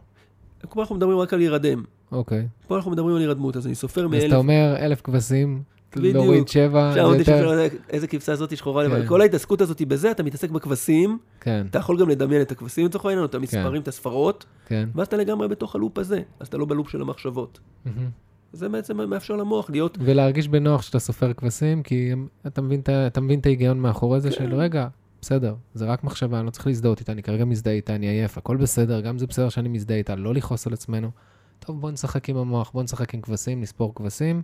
פה אנחנו מדברים רק על להירדם. אוקיי. פה אנחנו מדברים על הירדמות, אז אני סופר אז מאלף. אתה אומר אלף כבשים. להוריד שבע, זה יותר... איזה כבשה הזאת שחורה כן. לבד. כל ההתעסקות הזאת היא בזה, אתה מתעסק בכבשים, כן, אתה יכול גם לדמיין את הכבשים לצורך העניין, את המספרים, את הספרות, כן. ואז אתה לגמרי בתוך הלופ הזה, אז אתה לא בלופ של המחשבות. זה בעצם מאפשר למוח להיות, ולהרגיש בנוח שאתה סופר כבשים, כי אתה מבין אתה מבין את ההיגיון מאחורי זה כן. של רגע, בסדר, זה רק מחשבה, אני לא צריך להזדהות איתה, אני כרגע מזדהה איתה, אני עייף, הכל בסדר, גם זה בסדר שאני מזדהה איתה, לא לכעוס על עצמנו. טוב, בוא נשחק עם המוח, בוא נשחק עם כבשים, נספור כבשים,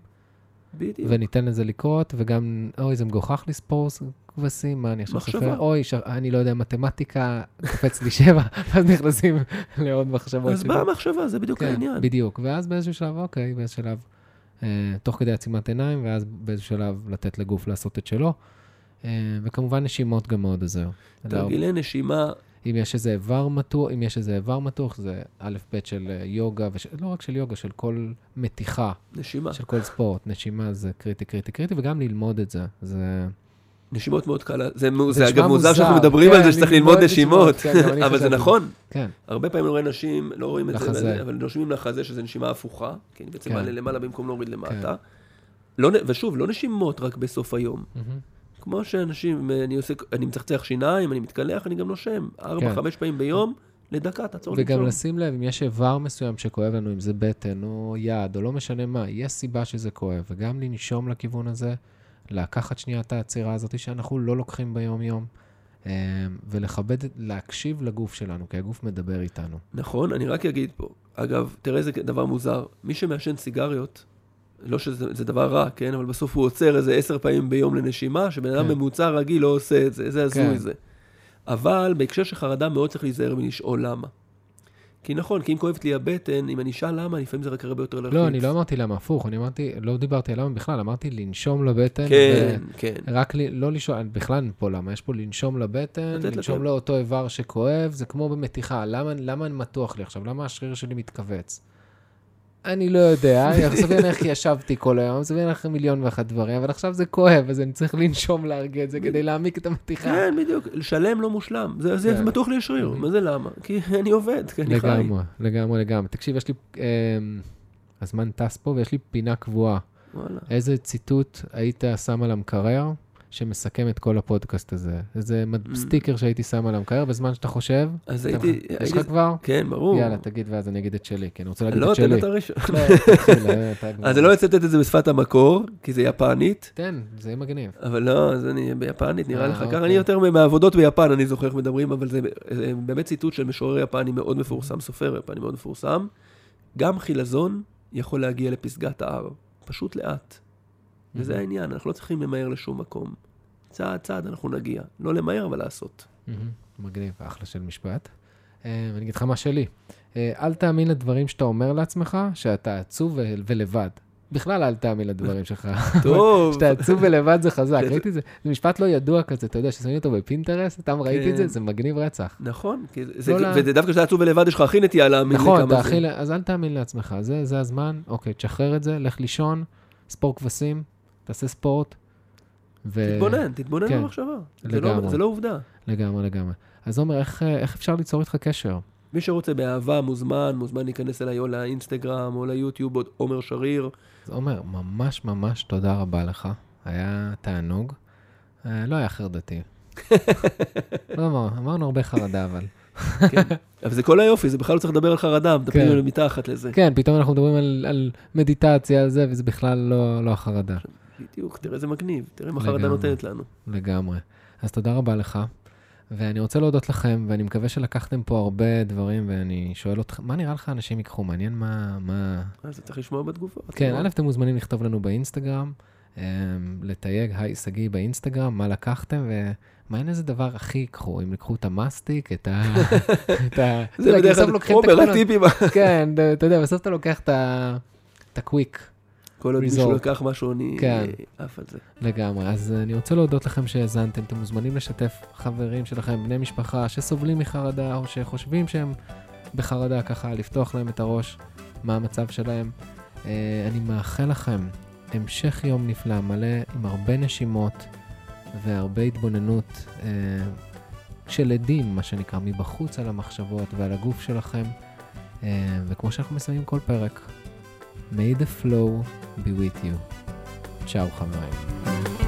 בדיוק, וניתן לזה לקרות, וגם, אוי, זה מגוחך לספור כבשים, מה אני עכשיו. סופר? אוי, ש... אני לא יודע, מתמטיקה, קופץ לי שבע, (laughs) ואז נכנסים לעוד מחשבות. אז. באה המחשבה, זה בדיוק כן, העניין. בדיוק, ואז באיזשהו שלב, אוקיי, באיזשהו שלב, אה, תוך כדי עצימת עיניים, ואז באיזשהו שלב לתת לגוף לעשות את שלו. אה, וכמובן נשימות גם מאוד עוזר. תרגילי נשימה, אם יש איזה איבר מתוח, אם יש איזה איבר מתוח, זה א' ב' של אה, יוגה, וש... לא רק של יוגה, של כל מתיחה, נשימה. של כל ספורט. נשימה זה קריטי, קריטי, קריטי, וגם ללמוד את זה. זה... נשימות מאוד קל, זה, זה זה אגב מוזר שאנחנו מדברים כן, על זה שצריך ללמוד נשימות, כן, (laughs) אבל זה. נכון. כן, הרבה פעמים אני רואה נשים, לא רואים את זה, לחזה. אבל- נושמים לחזה, שזה נשימה הפוכה, כי אני בעצם כן. מעלה למעלה במקום להוריד למטה. לא, נ- ושוב, לא נשימות רק בסוף היום. מהמם. כמו שאנשים, אני עושה, אני מצחצח שיניים, אני מתקלח, אני גם נושם. ארבע, כן. חמש פעמים ביום, לדקה, תעצור וגם לנשום. לשים לב, אם יש איבר מסוים שכואב לנו, אם זה בטן או יד, או לא משנה מה, יש סיבה שזה כואב, וגם לנשום לכיוון הזה, לקחת שנייה את העצירה הזאת שאנחנו לא לוקחים ביום-יום, אה, ולכבד, להקשיב לגוף שלנו, כי הגוף מדבר איתנו. נכון, אני רק אגיד פה, אגב, תראה איזה דבר מוזר, מי שמעשן סיגריות, לא שזה זה דבר רע, כן? אבל בסוף הוא עוצר איזה עשר פעמים ביום לנשימה, שבן אדם כן. ממוצע רגיל לא עושה את זה, איזה הזוי כן. זה. אבל בהקשר של חרדה מאוד צריך להיזהר מלשאול למה. כי נכון, כי אם כואבת לי הבטן, אם אני אשאל למה, לפעמים זה רק הרבה יותר ללחיץ. לא, אני לא אמרתי למה הפוך, אני אמרתי, לא דיברתי על למה בכלל, אמרתי לנשום לבטן. כן, כן. רק לי, לא לשאול, בכלל פה למה, יש פה לנשום לבטן, לנשום. לאותו איבר שכואב, זה כמו במתיחה, למה, למה מתוח לי עכשיו? למה השריר שלי מתכווץ? אני לא יודע, סביר איך ישבתי כל היום, סביר איך מיליון ואחת דברים, אבל עכשיו זה כואב, אז אני צריך לנשום להרגיע את זה כדי להעמיק את המתיחה. כן, בדיוק. שלם לא מושלם. זה. מתוח לי לשריר. מה זה למה? כי אני עובד, כי אני חי. לגמרי, לגמרי, לגמרי. תקשיב, יש לי, אה, הזמן טס פה ויש לי פינה קבועה. איזה ציטוט היית שם על המקרר שמסכם את כל הפודקאסט הזה? איזה Mm. סטיקר שהייתי שם על המקרר בזמן שאתה חושב? אז אתה- הייתי... יש הייתי- לך כבר? כן, ברור. יאללה, תגיד ואז אני אגיד את שלי, כי אני רוצה להגיד לא, את תן שלי. את הראשון. (laughs) לא, אה, אז אני לא לתת את זה בשפת המקור, כי זה יפנית, תן, זה מגניב. אבל לא, אז אני ביפנית, נראה אה, לך. ככה אוקיי. אני יותר מהעבודות ביפן, אני זוכר איך מדברים, אבל זה באמת ציטוט של משורר יפני מאוד מפורסם, סופר יפני מאוד מפורסם. גם חילזון יכול להגיע לפסגת ההר, פשוט לאט. וזה העניין, אנחנו לא צריכים למהר לשום מקום. צעד צעד אנחנו נגיע. לא למהר, אבל לעשות. מגניב, אחלה של משפט. אה, אני אגיד לך מה שלי. אה, אל תאמין לדברים שאתה אומר לעצמך, שאתה עצוב ולבד. בכלל אל תאמין לדברים שלך. (laughs) טוב. שאתה עצוב ולבד זה חזק, זה- (laughs) ראיתי את זה. זה משפט לא ידוע כזה, אתה יודע, ששמים אותו בפינטרסט, סתם ראיתי את זה, כן. זה מגניב רצח. נכון, לא לה- וזה דווקא כשאתה עצוב ולבד, יש לך הכי נטייה להאמין נכון, לכמה אתה זה. הכי, אז אל תאמין לעצמך, זה הזמן, אוקיי, תשחרר את זה, לך לישון, ספור כבשים, תעשה ספורט. ו... תתבונן, תתבונן כן, במחשבה. זה לא- לגמרי. זה לא עובדה. לגמרי, לגמרי. אז עומר, איך, אה, איך אפשר ליצור איתך קשר? מי שרוצה באהבה מוזמן, מוזמן להיכנס אליי או לאינסטגרם או ליוטיוב, או עומר שריר. אז עומר, ממש ממש תודה רבה לך, היה תענוג. אה, לא היה חרדתי. (laughs) לא אמר, אמרנו הרבה חרדה, אבל. כן. אבל זה כל היופי, זה בכלל לא צריך לדבר על חרדה, מטפלים כן. עליהם מתחת לזה. כן, פתאום אנחנו מדברים על, על מדיטציה, על זה, וזה בכלל לא, לא החרדה. בדיוק, תראה איזה מגניב, תראה מה חרדה. נותנת לנו. לגמרי. אז תודה רבה לך, ואני רוצה להודות לכם, ואני מקווה שלקחתם פה הרבה דברים, ואני שואל אתכם, מה נראה לך אנשים ייקחו? מעניין מה... מה... אז אתה צריך לשמוע בתגובות. כן? א', אתם מוזמנים לכתוב לנו באינסטגרם, אמ, לתייג היי שגיא באינסטגרם, מה לקחתם, ומעניין איזה דבר הכי ייקחו, אם לקחו את המאסטיק, את ה... (laughs) זה בדרך כלל, הקולות. הטיפים, כן, אתה יודע, בסוף אתה לוקח. את הקוויק. כל עוד מישהו. לקח משהו, אני כן. עף על זה. לגמרי. אז אני רוצה להודות לכם שהאזנתם. אתם מוזמנים לשתף חברים שלכם, בני משפחה, שסובלים מחרדה, או שחושבים שהם בחרדה, ככה, לפתוח להם את הראש, מה המצב שלהם. אה, אני מאחל לכם המשך יום נפלא, מלא עם הרבה נשימות והרבה התבוננות אה, של עדים, מה שנקרא, מבחוץ על המחשבות ועל הגוף שלכם. אה, וכמו שאנחנו מסיימים כל פרק, May the flow be with you. צ'או חברים.